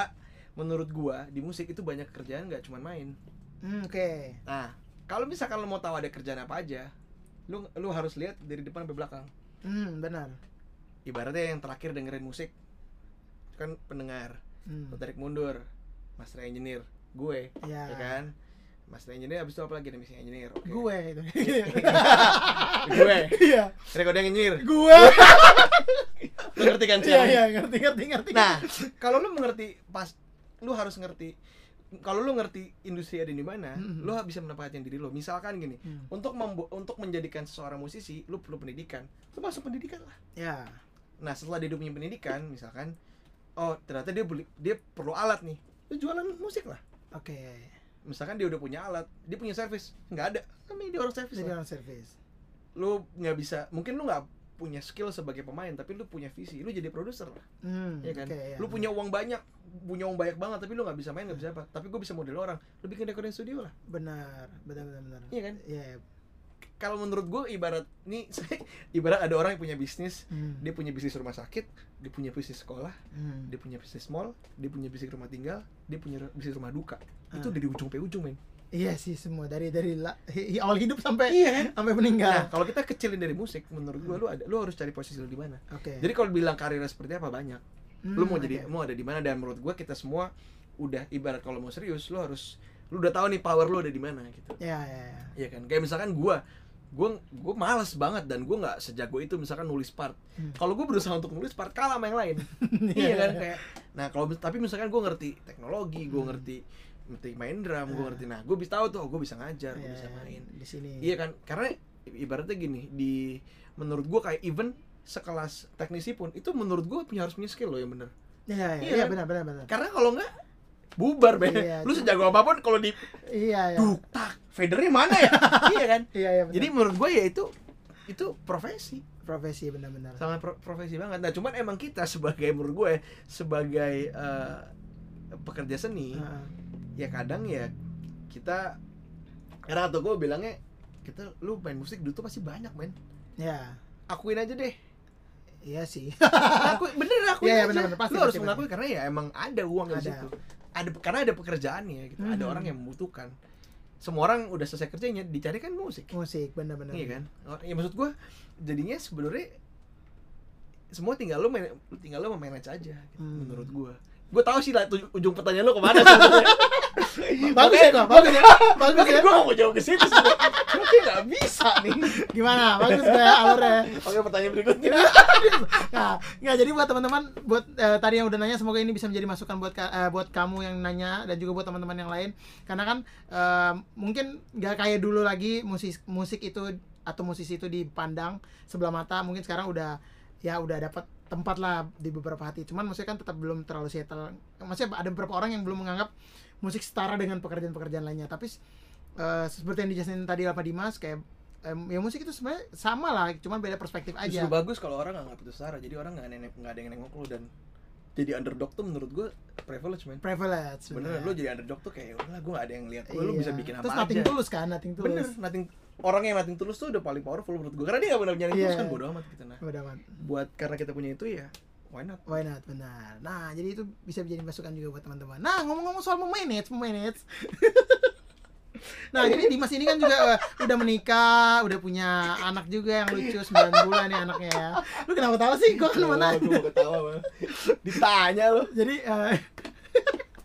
menurut gua di musik itu banyak kerjaan nggak cuma main. Hmm, oke Nah, kalau misalkan lo mau tahu ada kerjaan apa aja, lu lu harus lihat dari depan sampai belakang. hmm benar Ibaratnya yang terakhir dengerin musik kan pendengar, hmm. lo tarik mundur, master engineer, gue, ya, ya kan? Master engineer habis itu apa lagi nih mixing engineer? Oke. gue itu gue, iya recording engineer. gue Lu ngerti kan iya siapa? iya ngerti ngerti ngerti Nah, kalau lu mengerti pas lu harus ngerti kalau lu ngerti industri ada di mana, Mhm. lu bisa menempatkan diri lu. Misalkan gini, Hmm. untuk untuk menjadikan seorang musisi, lu perlu pendidikan. Lu masuk pendidikan lah. ya Nah, setelah dia punya pendidikan, misalkan, oh ternyata dia beli dia perlu alat nih, lu jualan musik lah. oke Misalkan dia udah punya alat, dia punya servis, nggak ada, kami dia orang servis. jadi lah. orang service Lu nggak bisa, mungkin lu nggak punya skill sebagai pemain, tapi lu punya visi, lu jadi produser lah, hmm, ya kan? oke, ya. Lu punya uang banyak, punya uang banyak banget, tapi lu nggak bisa main, nggak bisa apa. Tapi gue bisa model orang, lu bikin recording studio lah, benar benar benar benar iya kan? iya Kalau menurut gue ibarat nih, ibarat ada orang yang punya bisnis, hmm. dia punya bisnis rumah sakit, dia punya bisnis sekolah, hmm. dia punya bisnis mall, dia punya bisnis rumah tinggal, dia punya bisnis rumah duka. Itu Ah. dari ujung sampai ujung, men. Iya sih semua dari dari la- hi- awal hidup sampai Iya kan? sampai meninggal Nah, kalau kita kecilin dari musik, menurut gua lu ada lu harus cari posisi lu di mana. oke Jadi kalau bilang karirnya seperti apa banyak. Hmm, Lu mau jadi oke. mau ada di mana dan menurut gua kita semua udah ibarat kalau mau serius lu harus lu udah tahu nih power lu ada di mana gitu. ya ya ya Iya kan? Kayak misalkan gua gue gue males banget dan gue nggak sejago itu misalkan nulis part Hmm. kalau gue berusaha untuk nulis part kalah sama yang lain iya kan kayak nah kalau tapi misalkan gue ngerti teknologi gue ngerti ngerti main drum gue Hmm. ngerti. Nah gue bisa tahu tuh gue bisa ngajar gue Iya, bisa main. di sini. Iya kan? Karena ibaratnya gini di menurut gue kayak even sekelas teknisi pun itu menurut gue punya harus punya skill loh yang bener. Iya iya, Iya iya kan? benar benar benar. Karena kalau nggak bubar be Iya, lu sejago apa pun kalau di iya iya. Duk tak fadernya mana ya? Iya kan? Iya iya jadi menurut gue ya itu itu profesi. Profesi benar-benar sangat pro- profesi banget. Nah cuman emang kita sebagai menurut gue sebagai eh, pekerja seni Heeh. Ya kadang ya kita karena atau gue bilangnya kita lu main musik dulu tuh pasti banyak men. Ya. Akuin aja deh. Iya sih. Akui, bener akuin iya, aja. bener-bener. Pasti, lu harus mengakui karena ya emang ada uang di Ada. situ. Ada karena ada pekerjaannya gitu. Ada Mhm. orang yang membutuhkan. Semua orang udah selesai kerjanya dicari kan musik. Musik benar-benar iya kan? Oh, ya maksud gue jadinya sebenarnya semua tinggal lu man- tinggal lu manage aja gitu, Hmm. menurut gue gue tahu sih lah ujung pertanyaan lu ke mana sebenarnya bagus ya kok bagus ya. bagus ya. gue gak mau jauh ke situ Tapi gak bisa nih. Gimana? Bagus gak alurnya? Oke pertanyaan berikutnya. Nah, nggak jadi buat teman-teman buat eh, tadi yang udah nanya semoga ini bisa menjadi masukan buat eh, buat kamu yang nanya dan juga buat teman-teman yang lain. Karena kan eh, mungkin nggak kayak dulu lagi musik musik itu atau musisi itu dipandang sebelah mata. Mungkin sekarang udah ya udah dapat tempat lah di beberapa hati. Cuman maksudnya kan tetap belum terlalu settle. Maksudnya ada beberapa orang yang belum menganggap musik setara dengan pekerjaan-pekerjaan lainnya. Tapi eh, seperti yang dijelasin tadi apa Dimas kayak em, ya musik itu sebenarnya sama lah cuman beda perspektif aja. Justru bagus kalau orang gak nganggap itu setara. Jadi orang gak, nenek, gak ada yang nengok lu dan jadi underdog tuh menurut gue privilege man privilege Bener, bener. lu jadi underdog tuh kayak udahlah gue gak ada yang lihat lu, lu Iya. bisa bikin apa Terus aja nothing tulus kan, nothing tulus. Bener, nothing, orang yang nothing tulus tuh udah paling powerful menurut gue Karena dia gak benar punya tulus Iya. kan bodo amat gitu nah Udah amat. Buat karena kita punya itu ya why not Why not, benar. Nah, jadi itu bisa menjadi masukan juga buat teman-teman. Nah, ngomong-ngomong soal memanage, memanage. nah, jadi Dimas ini kan juga eh, udah menikah, udah punya anak juga yang lucu 9 bulan nih anaknya ya. Lu kenapa tahu sih? Gua kan mau nanya. gue mau ketawa Bang. Ditanya lu Jadi eh,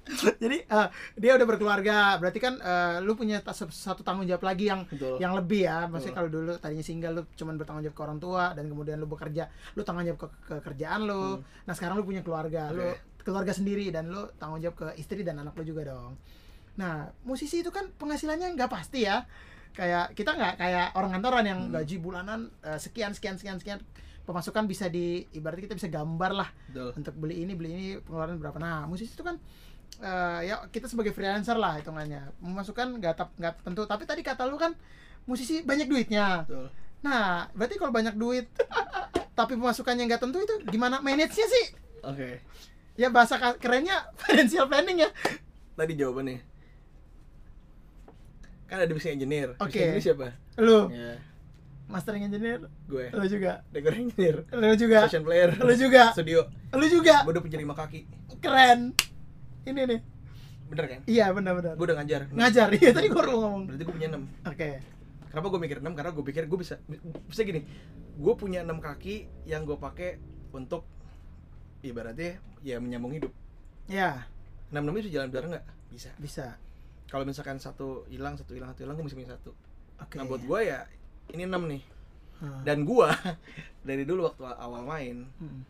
jadi eh, dia udah berkeluarga, berarti kan eh, lu punya satu tanggung jawab lagi yang Betul. yang lebih ya maksudnya kalau dulu tadinya single lu cuman bertanggung jawab ke orang tua dan kemudian lu bekerja lu tanggung jawab ke, ke kerjaan lu Hmm. nah sekarang lu punya keluarga lu Oke. keluarga sendiri dan lu tanggung jawab ke istri dan anak lu juga dong nah musisi itu kan penghasilannya nggak pasti ya. Kayak kita nggak kayak orang kantoran yang Hmm. gaji bulanan eh, sekian sekian sekian sekian. Pemasukan bisa di ibaratnya kita bisa gambar lah Betul. untuk beli ini beli ini pengeluaran berapa. Nah musisi itu kan eh, ya kita sebagai freelancer lah hitungannya. Memasukkan nggak nggak tentu. Tapi tadi kata lu kan musisi banyak duitnya. Betul. nah berarti kalau banyak duit tapi pemasukannya nggak tentu itu gimana manage nya sih? Oke. Ya bahasa kerennya financial planning ya. Tadi jawabannya Kan ada basic engineer. Oke. Basic engineer siapa? lu. Ya. Mastering engineer? Gue. Lu juga. Decor engineer. Lu juga. Session player. Lu juga. Studio. Lu juga. Gue udah punya lima kaki. Keren. Ini nih. Bener kan? iya benar-benar Gue udah ngajar. Ngajar. Iya tadi gua baru ngomong. Berarti gue punya enam. Oke. Kenapa gue mikir 6? Karena gue pikir gue bisa bisa gini. Gue punya enam kaki yang gue pakai untuk ibaratnya ya menyambung hidup. ya Enam enam bisa jalan bareng nggak? Bisa. bisa Kalau misalkan satu hilang, satu hilang, satu hilang, gue mesti punya satu. oke Nah buat gue ya ini enam nih. Hmm. Dan gue dari dulu waktu awal main, Hmm.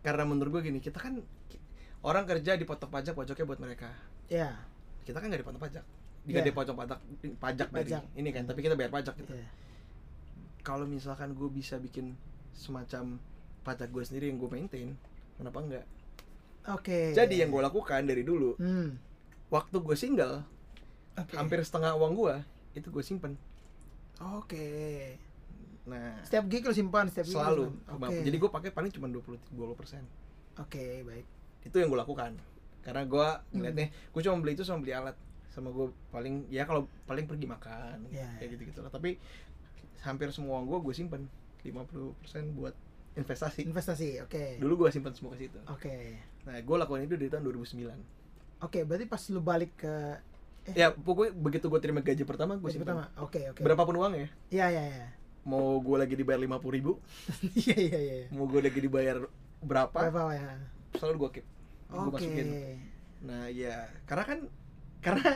karena menurut gue gini, kita kan orang kerja dipotong pajak, pajaknya buat mereka. ya Kita kan nggak dipotong pajak. Jika Iya. dipotong pajak, pajak dari Pajak. ini kan, tapi kita bayar pajak gitu. Iya. kalau misalkan gue bisa bikin semacam pajak gue sendiri yang gue maintain kenapa enggak oke jadi yang gue lakukan dari dulu hmm. waktu gue single Oke. hampir setengah uang gue itu gue simpen Oke. nah Setiap gig lu simpan, setiap gig lu selalu. Oke. jadi gue pakai paling cuma 20 20 persen Oke, baik. itu yang gue lakukan karena gue Hmm. ngeliatnya gue cuma beli itu sama beli alat sama gue paling ya kalau paling pergi makan Iya, kayak iya. gitu gitu lah tapi hampir semua uang gue gue simpen 50% buat investasi Investasi, oke. dulu gue simpen semua ke situ Oke. nah gue lakukan itu dari tahun 2009 Oke, berarti pas lu balik ke ya pokoknya begitu gue terima gaji pertama gue gaji simpen pertama. Oke, oke. berapapun uangnya Iya, iya, iya. mau gue lagi dibayar lima puluh ribu Iya, iya, iya. mau gue lagi dibayar berapa Berapa ya? selalu gue keep gue Oke. masukin nah ya karena kan karena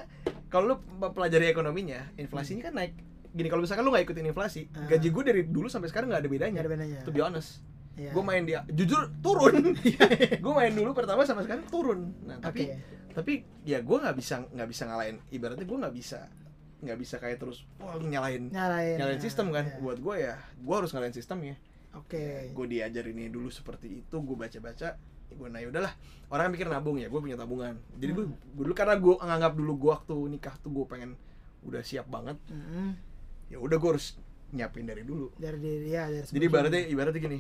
kalau lu pelajari ekonominya inflasinya kan naik gini kalau misalkan lu nggak ikutin inflasi Ah. gaji gue dari dulu sampai sekarang nggak ada bedanya Nggak ada bedanya. to be honest Iya. gue main dia jujur turun gue main dulu pertama sama sekarang turun nah tapi Oke. Tapi ya gue nggak bisa nggak bisa ngalahin ibaratnya gue nggak bisa nggak bisa kayak terus wah nyalain. nyalahin Nah, sistem kan iya. buat gue ya gue harus ngalahin sistemnya Oke. gue diajarinnya dulu seperti itu gue baca baca gue nah udahlah orang mikir nabung ya gue punya tabungan jadi gue Hmm. dulu karena gue nganggap dulu gue waktu nikah tuh gue pengen udah siap banget Mm-mm. ya udah gue harus nyiapin dari dulu Dari diri ya dari jadi ibaratnya ibaratnya gini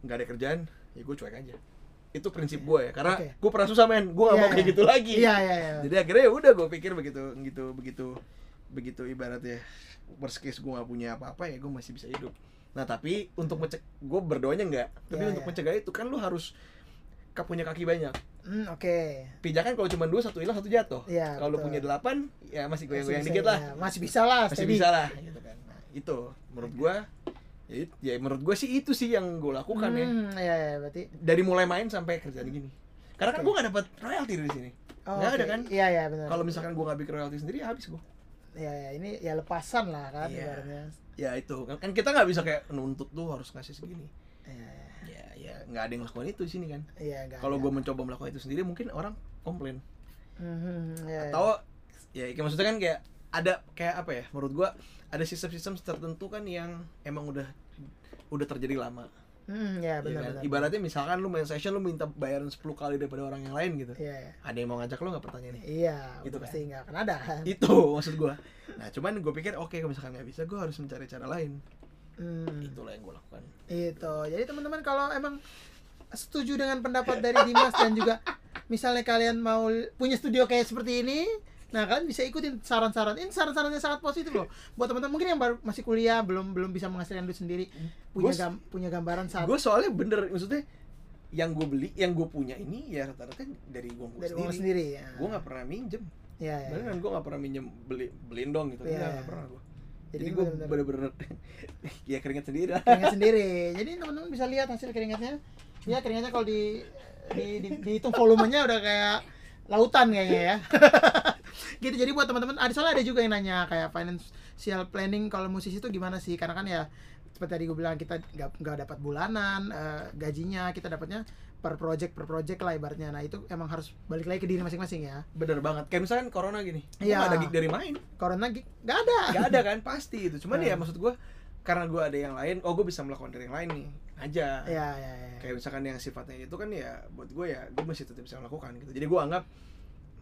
nggak ada kerjaan ya gue cuek aja itu prinsip gue ya karena Oke. gue pernah susah men gue gak Iya, mau kayak iya. gitu lagi Iya iya iya. jadi akhirnya ya udah gue pikir begitu begitu begitu begitu ibaratnya worst case gue gak punya apa-apa ya gue masih bisa hidup nah tapi untuk mencegah gue berdoanya enggak tapi Iya, untuk iya. mencegah itu kan lu harus punya kaki banyak Hmm, oke. pijakan kalau cuma dua satu hilang satu jatuh Iya, kalau punya delapan ya masih goyang-goyang dikit lah ya. Masih bisa lah. masih steady. bisa lah gitu kan nah, itu menurut gue ya, ya menurut gue sih itu sih yang gue lakukan ya Hmm, iya iya berarti. dari mulai main sampai kerjaan gini karena kan Oke. gue gak dapat royalti dari sini Oh, Nggak ada oke. kan? Iya iya benar. kalau misalkan gue gak bikin royalti sendiri ya habis gue Iya iya ini ya lepasan lah kan Iya. ibaratnya. ya itu kan, kan kita nggak bisa kayak nuntut tuh harus ngasih segini Iya iya. ya ya nggak ada yang lakukan itu di sini kan Iya enggak. kalau gue mencoba melakukan itu sendiri mungkin orang komplain Hmm, iya, iya. atau ya kayak maksudnya kan kayak ada kayak apa ya menurut gue ada sistem-sistem tertentu kan yang emang udah udah terjadi lama Hmm, ya ya benar kan? benar. ibaratnya misalkan lu main session lu minta bayaran 10 kali daripada orang yang lain gitu Iya iya. ada yang mau ngajak lu nggak pertanyaannya Iya, Gitu itu kan. pasti nggak akan ada kan. itu maksud gue nah cuman gue pikir oke kalau misalkan nggak bisa gue harus mencari cara lain Hmm. itulah yang gue lakukan Itu. Jadi teman-teman kalau emang setuju dengan pendapat dari Dimas dan juga misalnya kalian mau punya studio kayak seperti ini, nah kalian bisa ikutin saran-saran. Ini saran-sarannya sangat positif loh. Buat teman-teman mungkin yang baru masih kuliah, belum belum bisa menghasilkan duit sendiri, punya Gua- gam- punya gambaran saat gue soalnya bener maksudnya yang gue beli yang gue punya ini ya rata-rata dari gue dari sendiri, uang sendiri ya. gue nggak pernah minjem ya, ya, beneran gue nggak pernah minjem beli beliin dong gitu Iya. Nggak, nggak pernah gue Jadi jadi, gue bener-bener- ya keringet sendiri lah keringat sendiri. Jadi teman-teman bisa lihat hasil keringatnya. Ya keringatnya kalau di, di, di dihitung volumenya udah kayak lautan kayaknya ya. gitu. Jadi buat teman-teman, ada soalnya ada juga yang nanya kayak financial planning kalau musisi itu gimana sih? Karena kan ya seperti tadi gue bilang kita nggak nggak dapat bulanan eh, gajinya kita dapatnya per project per project lah ibaratnya. Nah itu emang harus balik lagi ke diri masing-masing ya. Bener banget. Kayak misalkan corona gini gue Iya. ada gig dari main. Corona gi- nggak ada. Nggak ada kan? Pasti itu. Cuman Hmm. ya maksud gue karena gue ada yang lain oh gue bisa melakukan dari yang lain nih aja. Ya ya ya kayak misalkan yang sifatnya itu kan ya buat gue ya gue masih tetap bisa melakukan gitu. Jadi gue anggap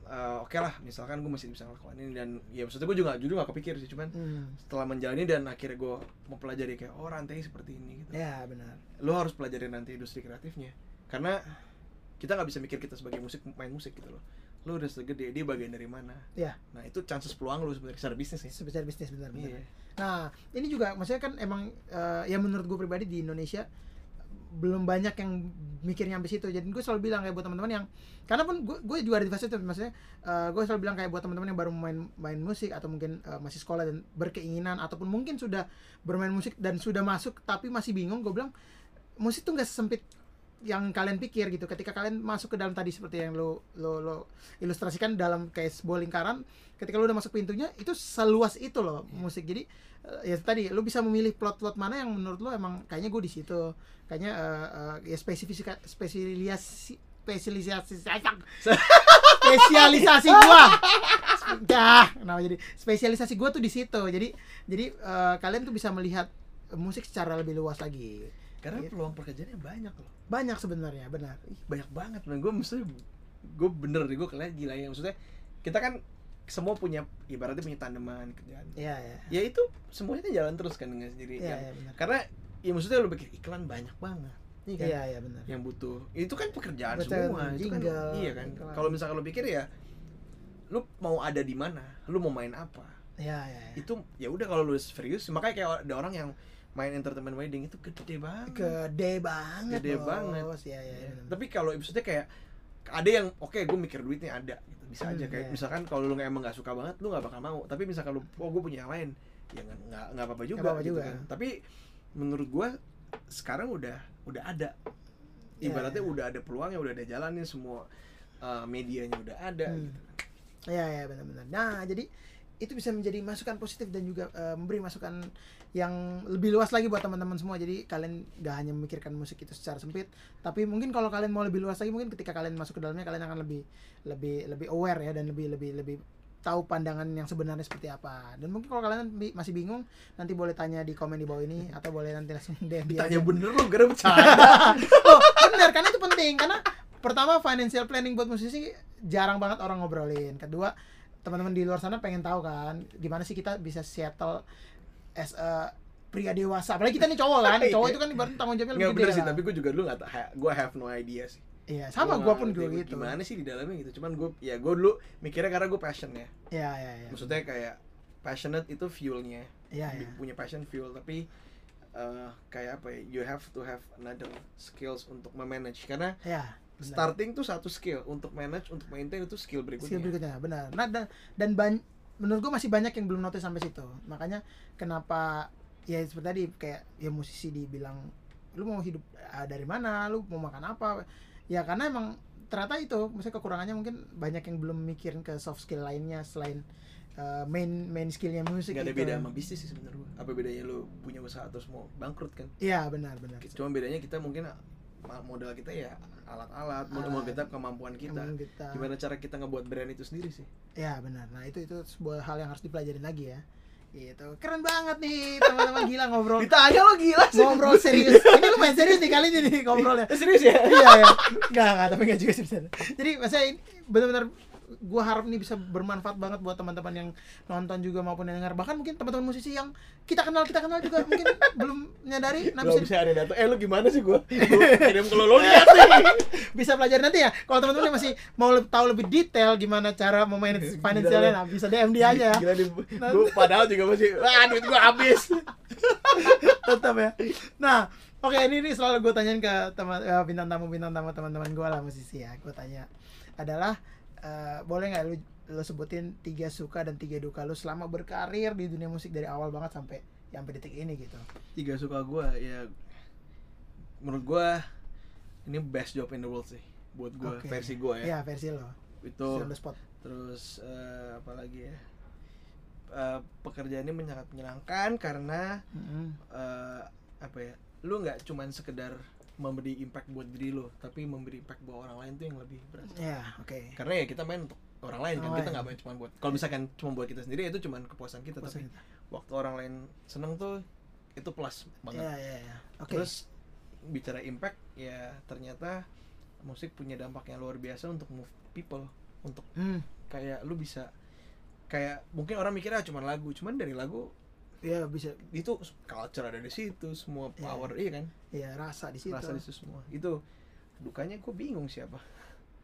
eh, oke lah misalkan gue masih bisa melakukan ini dan ya maksudnya gue juga jujur gak kepikir sih cuman Hmm. setelah menjalani dan akhirnya gue mempelajari kayak oh rantai seperti ini gitu. Ya benar. Lo harus pelajari nanti industri kreatifnya. Karena kita nggak bisa mikir kita sebagai musik main musik gitu loh. Lo udah segede dia bagian dari mana? Ya. Nah itu chances peluang lo sebenarnya secara bisnis ya. Sebesar bisnis benar benar. Iya. Nah, ini juga maksudnya kan emang eh, ya menurut gue pribadi di Indonesia belum banyak yang mikirnya sampai situ. Jadi gue selalu bilang kayak buat teman-teman yang karena pun gue gue juga ada di fase itu maksudnya eh, gue selalu bilang kayak buat teman-teman yang baru main main musik atau mungkin eh, masih sekolah dan berkeinginan ataupun mungkin sudah bermain musik dan sudah masuk tapi masih bingung, gue bilang musik tuh nggak sesempit yang kalian pikir gitu. Ketika kalian masuk ke dalam tadi seperti yang lo lo lo ilustrasikan dalam kayak sebuah lingkaran, ketika lo udah masuk pintunya itu seluas itu loh musik. Jadi eh, ya tadi lo bisa memilih plot-plot mana yang menurut lo emang kayaknya gue di situ. Kayaknya eh, eh, ya spesifikasi spesialisasi spesialisasi spesialisasi gua ya nah jadi spesialisasi gua tuh di situ jadi jadi eh, kalian tuh bisa melihat musik secara lebih luas lagi karena Gitu. peluang pekerjaannya banyak loh. Banyak sebenarnya benar. Ih, banyak banget. Man gue mesti gue bener deh gue kalian gila ya. Maksudnya kita kan semua punya ibaratnya punya tandeman kerjaan. Ya ya ya itu semuanya kan jalan terus kan dengan sendiri ya, Yang- ya benar. Karena ya maksudnya lu bikin iklan banyak banget Iya kan? Iya iya benar. Yang butuh. Itu kan pekerjaan Betul, semua itu kan jingle, iya kan? kalau misalkan lu pikir ya lu mau ada di mana lu mau main apa ya ya, ya. itu ya udah kalau lu serius makanya kayak ada orang yang main entertainment wedding itu gede banget gede banget Gede bos. banget. ya ya, ya tapi kalau maksudnya kayak ada yang oke gue mikir duitnya ada gitu bisa aja Hmm, kayak iya. misalkan kalau lu emang nggak suka banget lu nggak bakal mau tapi misalkan lu oh gue punya yang lain ya nggak nggak apa-apa juga, Nggak apa-apa gitu juga. kan tapi menurut gue sekarang udah udah ada Ya, ibaratnya ya. udah ada peluangnya udah ada jalannya semua uh, medianya udah ada Hmm. gitu. Iya ya benar-benar. Nah jadi itu bisa menjadi masukan positif dan juga eh, memberi masukan yang lebih luas lagi buat teman-teman semua. Jadi kalian gak hanya memikirkan musik itu secara sempit tapi mungkin kalau kalian mau lebih luas lagi mungkin ketika kalian masuk ke dalamnya kalian akan lebih lebih lebih aware ya dan lebih lebih lebih tahu pandangan yang sebenarnya seperti apa. Dan mungkin kalau kalian bi- masih bingung nanti boleh tanya di komen di bawah ini atau boleh nanti langsung DM dia Tanya bener lu, gara bercanda. oh benar karena itu penting. Karena pertama financial planning buat musisi jarang banget orang ngobrolin. Kedua teman-teman di luar sana pengen tahu kan gimana sih kita bisa settle as a pria dewasa apalagi kita nih cowok kan cowok itu kan ibaratnya tanggung jawabnya Nggak lebih bener gede sih, lah. tapi gue juga dulu nggak tahu, gue have no idea sih. iya sama Gua gua pun nggak gue gitu Gimana sih di dalamnya gitu, cuman gue, ya gue dulu mikirnya karena gue passion ya. iya iya iya Maksudnya kayak passionate itu fuelnya. iya iya Punya passion fuel, tapi eh, kayak apa ya, you have to have another skills untuk memanage karena benar. Starting tuh satu skill untuk manage untuk maintain itu skill berikutnya skill berikutnya. benar. Nah dan dan ban- menurut gue masih banyak yang belum notice sampai situ. Makanya kenapa ya seperti tadi kayak ya musisi dibilang lu mau hidup ah, dari mana? Lu mau makan apa? Ya karena emang ternyata itu maksudnya kekurangannya mungkin banyak yang belum mikirin ke soft skill lainnya selain uh, main main skillnya musik Gak ada itu. beda sama bisnis sih sebenarnya gua. apa bedanya lu punya usaha terus mau bangkrut kan? Iya benar benar. Cuma bedanya kita mungkin modal kita ya alat-alat modal Alat. kita kemampuan kita. Kita. Gimana cara kita ngebuat brand itu sendiri sih? Ya benar. Nah itu itu sebuah hal yang harus dipelajarin lagi ya. Itu keren banget nih teman-teman. Gila ngobrol. Ditanya lo gila sih. Ngobrol serius. Ini lu main serius nih kali ini nih ngobrolnya. Serius ya? Iya ya nggak nggak tapi nggak juga sih jadi maksudnya ini benar-benar gua harap ini bisa bermanfaat banget buat teman-teman yang nonton juga maupun yang dengar. Bahkan mungkin teman-teman musisi yang kita kenal kita kenal juga mungkin belum menyadari nah bisa, bisa ada datang eh lu gimana sih gua? Gua kirim ke lo lihat bisa belajar nanti ya. Kalau teman-teman yang masih mau le- tahu lebih detail gimana cara memanage financialnya nah bisa DM dia aja ya. Gila gua padahal juga masih wah duit gua habis. Tetap ya. Nah oke ini nih selalu gue tanyain ke teman eh, bintang tamu bintang tamu teman-teman gue lah musisi ya. Gue tanya adalah eh, boleh nggak lu lu sebutin tiga suka dan tiga duka lu selama berkarir di dunia musik dari awal banget sampai sampai detik ini gitu? Tiga suka gua ya menurut gua ini best job in the world sih buat gua Oke. versi gua ya. Ya versi lo. Itu spot. terus eh, apa lagi ya? Eh, pekerjaan ini sangat menyenangkan karena Mm-mm. eh, apa ya lu nggak cuman sekedar memberi impact buat diri lo tapi memberi impact buat orang lain tuh yang lebih berasa ya oke. Karena ya kita main untuk orang lain kan kita nggak main cuma buat kalau misalkan cuma buat kita sendiri itu cuma kepuasan kita Puasan tapi kita. waktu orang lain seneng tuh itu plus banget. Ya ya ya. Oke. Terus bicara impact ya ternyata musik punya dampak yang luar biasa untuk move people untuk Hmm, kayak lu bisa kayak mungkin orang mikirnya cuma lagu cuman dari lagu ya bisa. Itu culture ada di situ semua Iya. power iya kan? Ya rasa di situ. Rasa di situ semua. Itu dukanya gue bingung siapa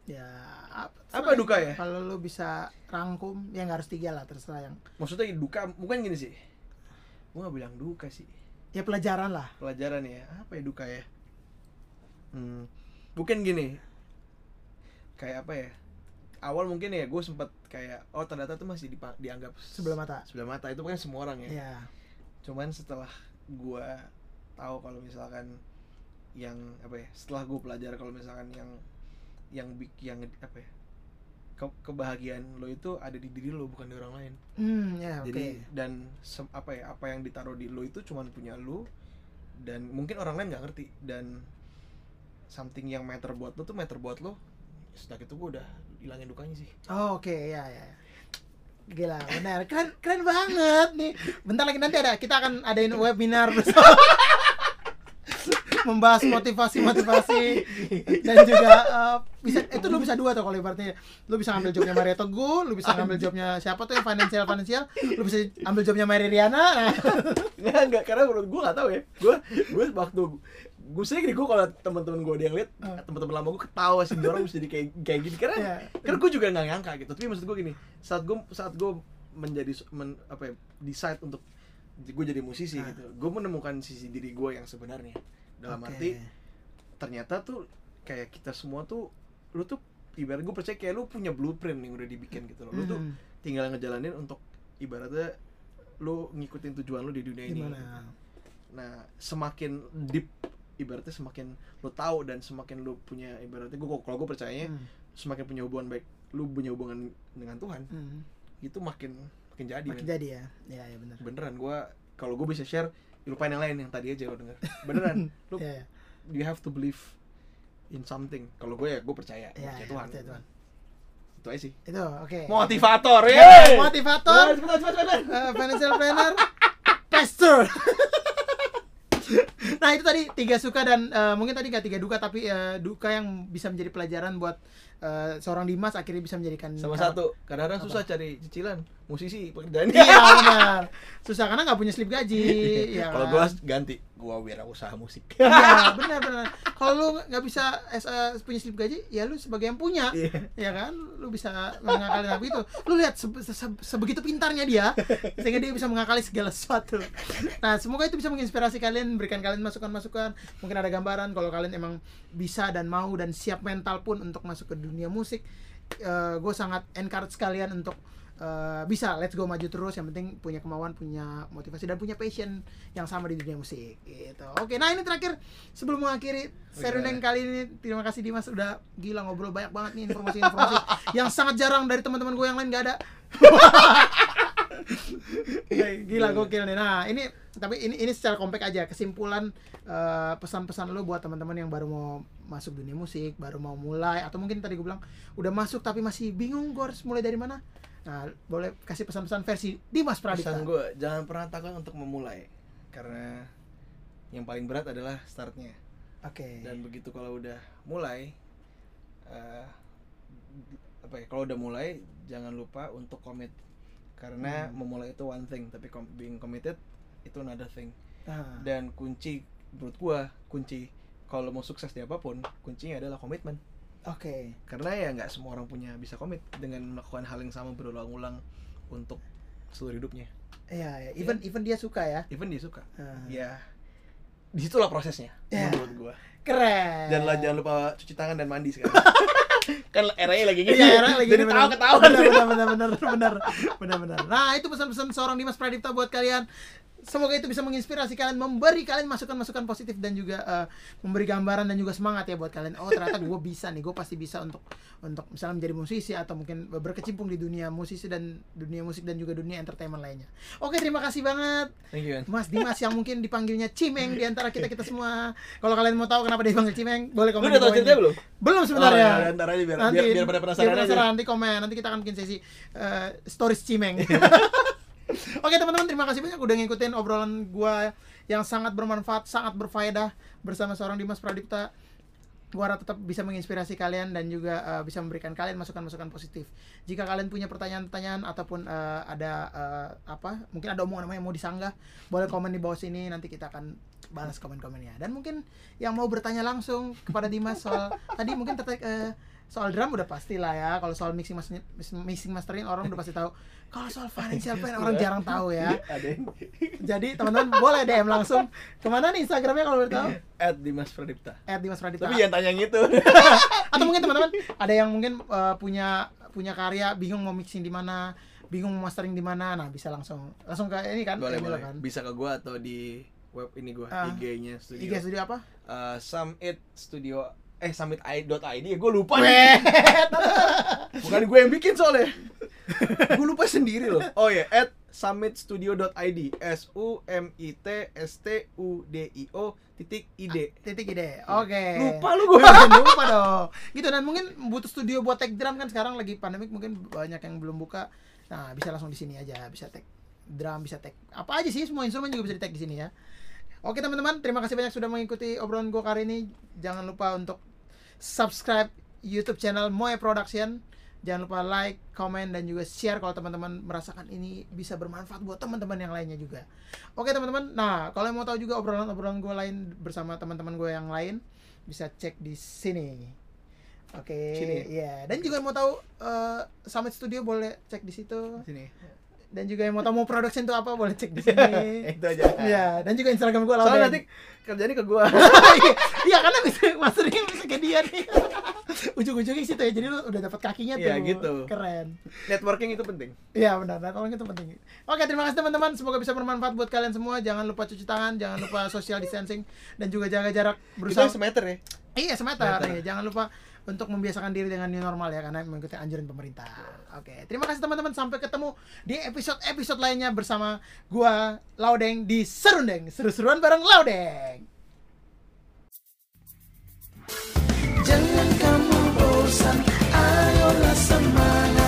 ya apa, Apa duka ya? kalau lu bisa rangkum ya nggak harus tiga lah terserah yang maksudnya duka bukan gini sih. Gue nggak bilang duka sih. Ya pelajaran lah. Pelajaran ya apa ya duka ya? Hmm, bukan gini. Kayak apa ya awal mungkin ya gue sempat kayak oh ternyata tuh masih dipa- dianggap sebelah mata. sebelah mata. Itu kan semua orang ya. Ya cuman setelah gue tahu kalau misalkan yang apa ya setelah gue pelajar kalau misalkan yang yang bik yang apa ya ke- kebahagiaan lo itu ada di diri lo bukan di orang lain. Hmm, ya oke. jadi dan apa ya apa yang ditaruh di lo itu cuman punya lo dan mungkin orang lain nggak ngerti dan something yang matter buat lo tuh matter buat lo. Sejak itu gue udah hilangin dukanya sih Oh, oke, ya ya. Gila, benar. Keren keren banget nih. Bentar lagi nanti ada kita akan adain webinar bersama. membahas motivasi-motivasi dan juga eh, bisa itu lu bisa dua tuh kalau ibaratnya lu bisa ngambil jobnya Maria Teguh, lu bisa ngambil jobnya siapa tuh yang financial financial, lu bisa ambil jobnya Mary Riana. Nggak, nggak, karena menurut gue nggak tahu ya gue gue waktu gue nih gue kalau teman-teman gue ada yang lihat Hmm. teman-teman lama gue ketawa sih orang bisa jadi kayak kayak gini karena Iya. karena gue juga nggak nyangka gitu tapi maksud gue gini saat gue saat gue menjadi men, apa ya decide untuk gue jadi musisi Ah. gitu gue menemukan sisi diri gue yang sebenarnya dalam Oke. arti ternyata tuh kayak kita semua tuh lu tuh ibarat gue percaya kayak lu punya blueprint yang udah dibikin gitu loh lu tuh Hmm, tinggal ngejalanin untuk ibaratnya lu ngikutin tujuan lu di dunia ini gimana? Nah, semakin deep ibaratnya semakin lu tahu dan semakin lu punya ibaratnya gua kalau gue percayanya Hmm, semakin punya hubungan baik lu punya hubungan dengan Tuhan hmm. itu makin makin jadi makin men. jadi ya? Ya ya benar beneran gue kalau gue bisa share lupain yang lain yang tadi aja lo denger. Beneran lu ya ya. you have to believe in something. Kalau gue ya gue percaya ya, percaya ya, Tuhan. percaya Tuhan. itu aja sih. Itu oke. Motivator Ya, yeay! motivator. Eh, financial planner. Pastor nah itu tadi tiga suka dan eh, mungkin tadi nggak tiga duka tapi eh, duka yang bisa menjadi pelajaran buat eh, seorang Dimas akhirnya bisa menjadikan sama satu. Kadang-kadang susah cari cicilan. Musisi pekerjaan iya benar. Susah karena nggak punya slip gaji. Ya kalau kan? gue ganti gue wira usaha musik. Iya benar benar. Kalau lu nggak bisa as a- punya slip gaji ya lu sebagai yang punya. Iya. ya kan? Lu bisa mengakali tapi itu. Lu lihat se- se- sebegitu pintarnya dia sehingga dia bisa mengakali segala sesuatu. Nah semoga itu bisa menginspirasi kalian berikan kalian masukan-masukan. Mungkin ada gambaran kalau kalian emang bisa dan mau dan siap mental pun untuk masuk ke dunia musik gue sangat encourage kalian untuk eh, bisa let's go maju terus. Yang penting punya kemauan punya motivasi dan punya passion yang sama di dunia musik gitu. Oke nah ini terakhir. Sebelum mengakhiri serundeng kali ini terima kasih Dimas udah gila ngobrol banyak banget nih informasi-informasi yang sangat jarang dari teman-teman gue yang lain gak ada gila gokil nih nah ini tapi ini ini secara kompak aja. Kesimpulan eh, pesan-pesan lu buat teman-teman yang baru mau masuk dunia musik baru mau mulai atau mungkin tadi gue bilang udah masuk tapi masih bingung gue harus mulai dari mana? Nah boleh kasih pesan-pesan versi Dimas Pradipta pesan gue jangan pernah takut untuk memulai. Karena yang paling berat adalah startnya. Oke. Dan begitu kalau udah mulai eh, apa ya kalau udah mulai jangan lupa untuk komit karena Hmm. memulai itu one thing tapi com- being committed itu another thing. Ah, dan kunci menurut gua kunci kalau mau sukses di apa pun kuncinya adalah komitmen. Oke. Karena ya nggak semua orang punya bisa komit dengan melakukan hal yang sama berulang-ulang untuk seluruh hidupnya. Iya, ya. even even dia suka ya? Even dia suka. Ah. ya. Di situlah prosesnya Ya. menurut gua. Keren. Dan jangan lupa cuci tangan dan mandi sekarang kan eranya lagi gini. Iya, era lagi jadi tahu ketahuan. Benar benar benar benar benar benar. Nah itu pesan-pesan seorang Dimas Pradipta buat kalian semoga itu bisa menginspirasi kalian memberi kalian masukan-masukan positif dan juga eh, memberi gambaran dan juga semangat ya buat kalian. Oh ternyata gue bisa nih gue pasti bisa untuk untuk misalnya menjadi musisi atau mungkin berkecimpung di dunia musisi dan dunia musik dan juga dunia entertainment lainnya. Oke terima kasih banget. Thank you man Mas Dimas yang mungkin dipanggilnya Cimeng di antara kita kita semua. Kalau kalian mau tahu kenapa dia dipanggil Cimeng boleh lu komen udah di tahu bawah ceritanya belum? Belum sebenarnya. Oh, ya, ntar aja biar, nanti biar, biar pada penasaran aja. nanti komen nanti kita akan bikin sesi eh, stories cimeng oke teman-teman terima kasih banyak udah ngikutin obrolan gua yang sangat bermanfaat sangat berfaedah bersama seorang Dimas Pradipta. Gua harap tetap bisa menginspirasi kalian dan juga eh, bisa memberikan kalian masukan-masukan positif. Jika kalian punya pertanyaan-pertanyaan ataupun eh, ada eh, apa mungkin ada omongan yang mau disanggah boleh komen di bawah sini nanti kita akan balas komen-komennya. Dan mungkin yang mau bertanya langsung kepada Dimas soal tadi mungkin tertarik eh, soal drum udah pasti lah ya. Kalau soal mixing master mixing mastering orang udah pasti tahu. Kalau soal financial plan orang jarang tahu ya. Ada yang jadi teman-teman boleh DM langsung. Ke mana nih Instagramnya kalau boleh tahu? At Dimas Pradipta. At Dimas Pradipta. Tapi jangan tanya yang itu atau mungkin teman-teman ada yang mungkin eh, punya punya karya bingung mau mixing di mana bingung mau mastering di mana. Nah bisa langsung langsung ke ini kan boleh boleh. kan? Bisa ke gua atau di web ini gua Ah. IG-nya studio. IG studio apa? Eh, summit studio eh summit.id ya gue lupa. Weh. bukan gue yang bikin soalnya. Gue lupa sendiri loh. Oh ya at summitstudio.id s u m i t s t u d i o titik id titik ide oke. Lupa lu gue lupa dong. Gitu dan mungkin butuh studio buat tag drum kan sekarang lagi pandemik mungkin banyak yang belum buka. Nah bisa langsung di sini aja bisa tag drum bisa tag apa aja sih semua instrumen juga bisa di tag di sini ya. Oke teman-teman terima kasih banyak sudah mengikuti obrolan gue kali ini. Jangan lupa untuk subscribe YouTube channel Moe Production jangan lupa like, comment dan juga share kalau teman-teman merasakan ini bisa bermanfaat buat teman-teman yang lainnya juga. Oke teman-teman, nah kalau yang mau tahu juga obrolan-obrolan gue lain bersama teman-teman gue yang lain bisa cek di sini. Oke, Sini. iya. Dan juga yang mau tahu eh, Summit Studio boleh cek di situ. sini Dan juga yang mau tahu mau production itu apa boleh cek di sini. itu aja Iya, dan juga Instagram gue soalnya nanti kerjanya ke gue Iya karena bisa masteringnya bisa kayak dia nih. Ujung-ujungnya situ ya. Jadi lu udah dapat kakinya tuh. Iya, gitu. Keren. networking itu penting Iya benar, tolong itu penting. Oke, terima kasih teman-teman. Semoga bisa bermanfaat buat kalian semua. Jangan lupa cuci tangan, jangan lupa social distancing dan juga jaga jarak berusaha. semeter ya Iya, semeter. Semeter. Iya, jangan lupa untuk membiasakan diri dengan new normal ya karena mengikuti anjuran pemerintah. Oke, okay. terima kasih teman-teman sampai ketemu di episode-episode lainnya bersama gua Laudeng di Serundeng. Seru-seruan bareng Laudeng. Jangan kamu bosan, ayolah semangat.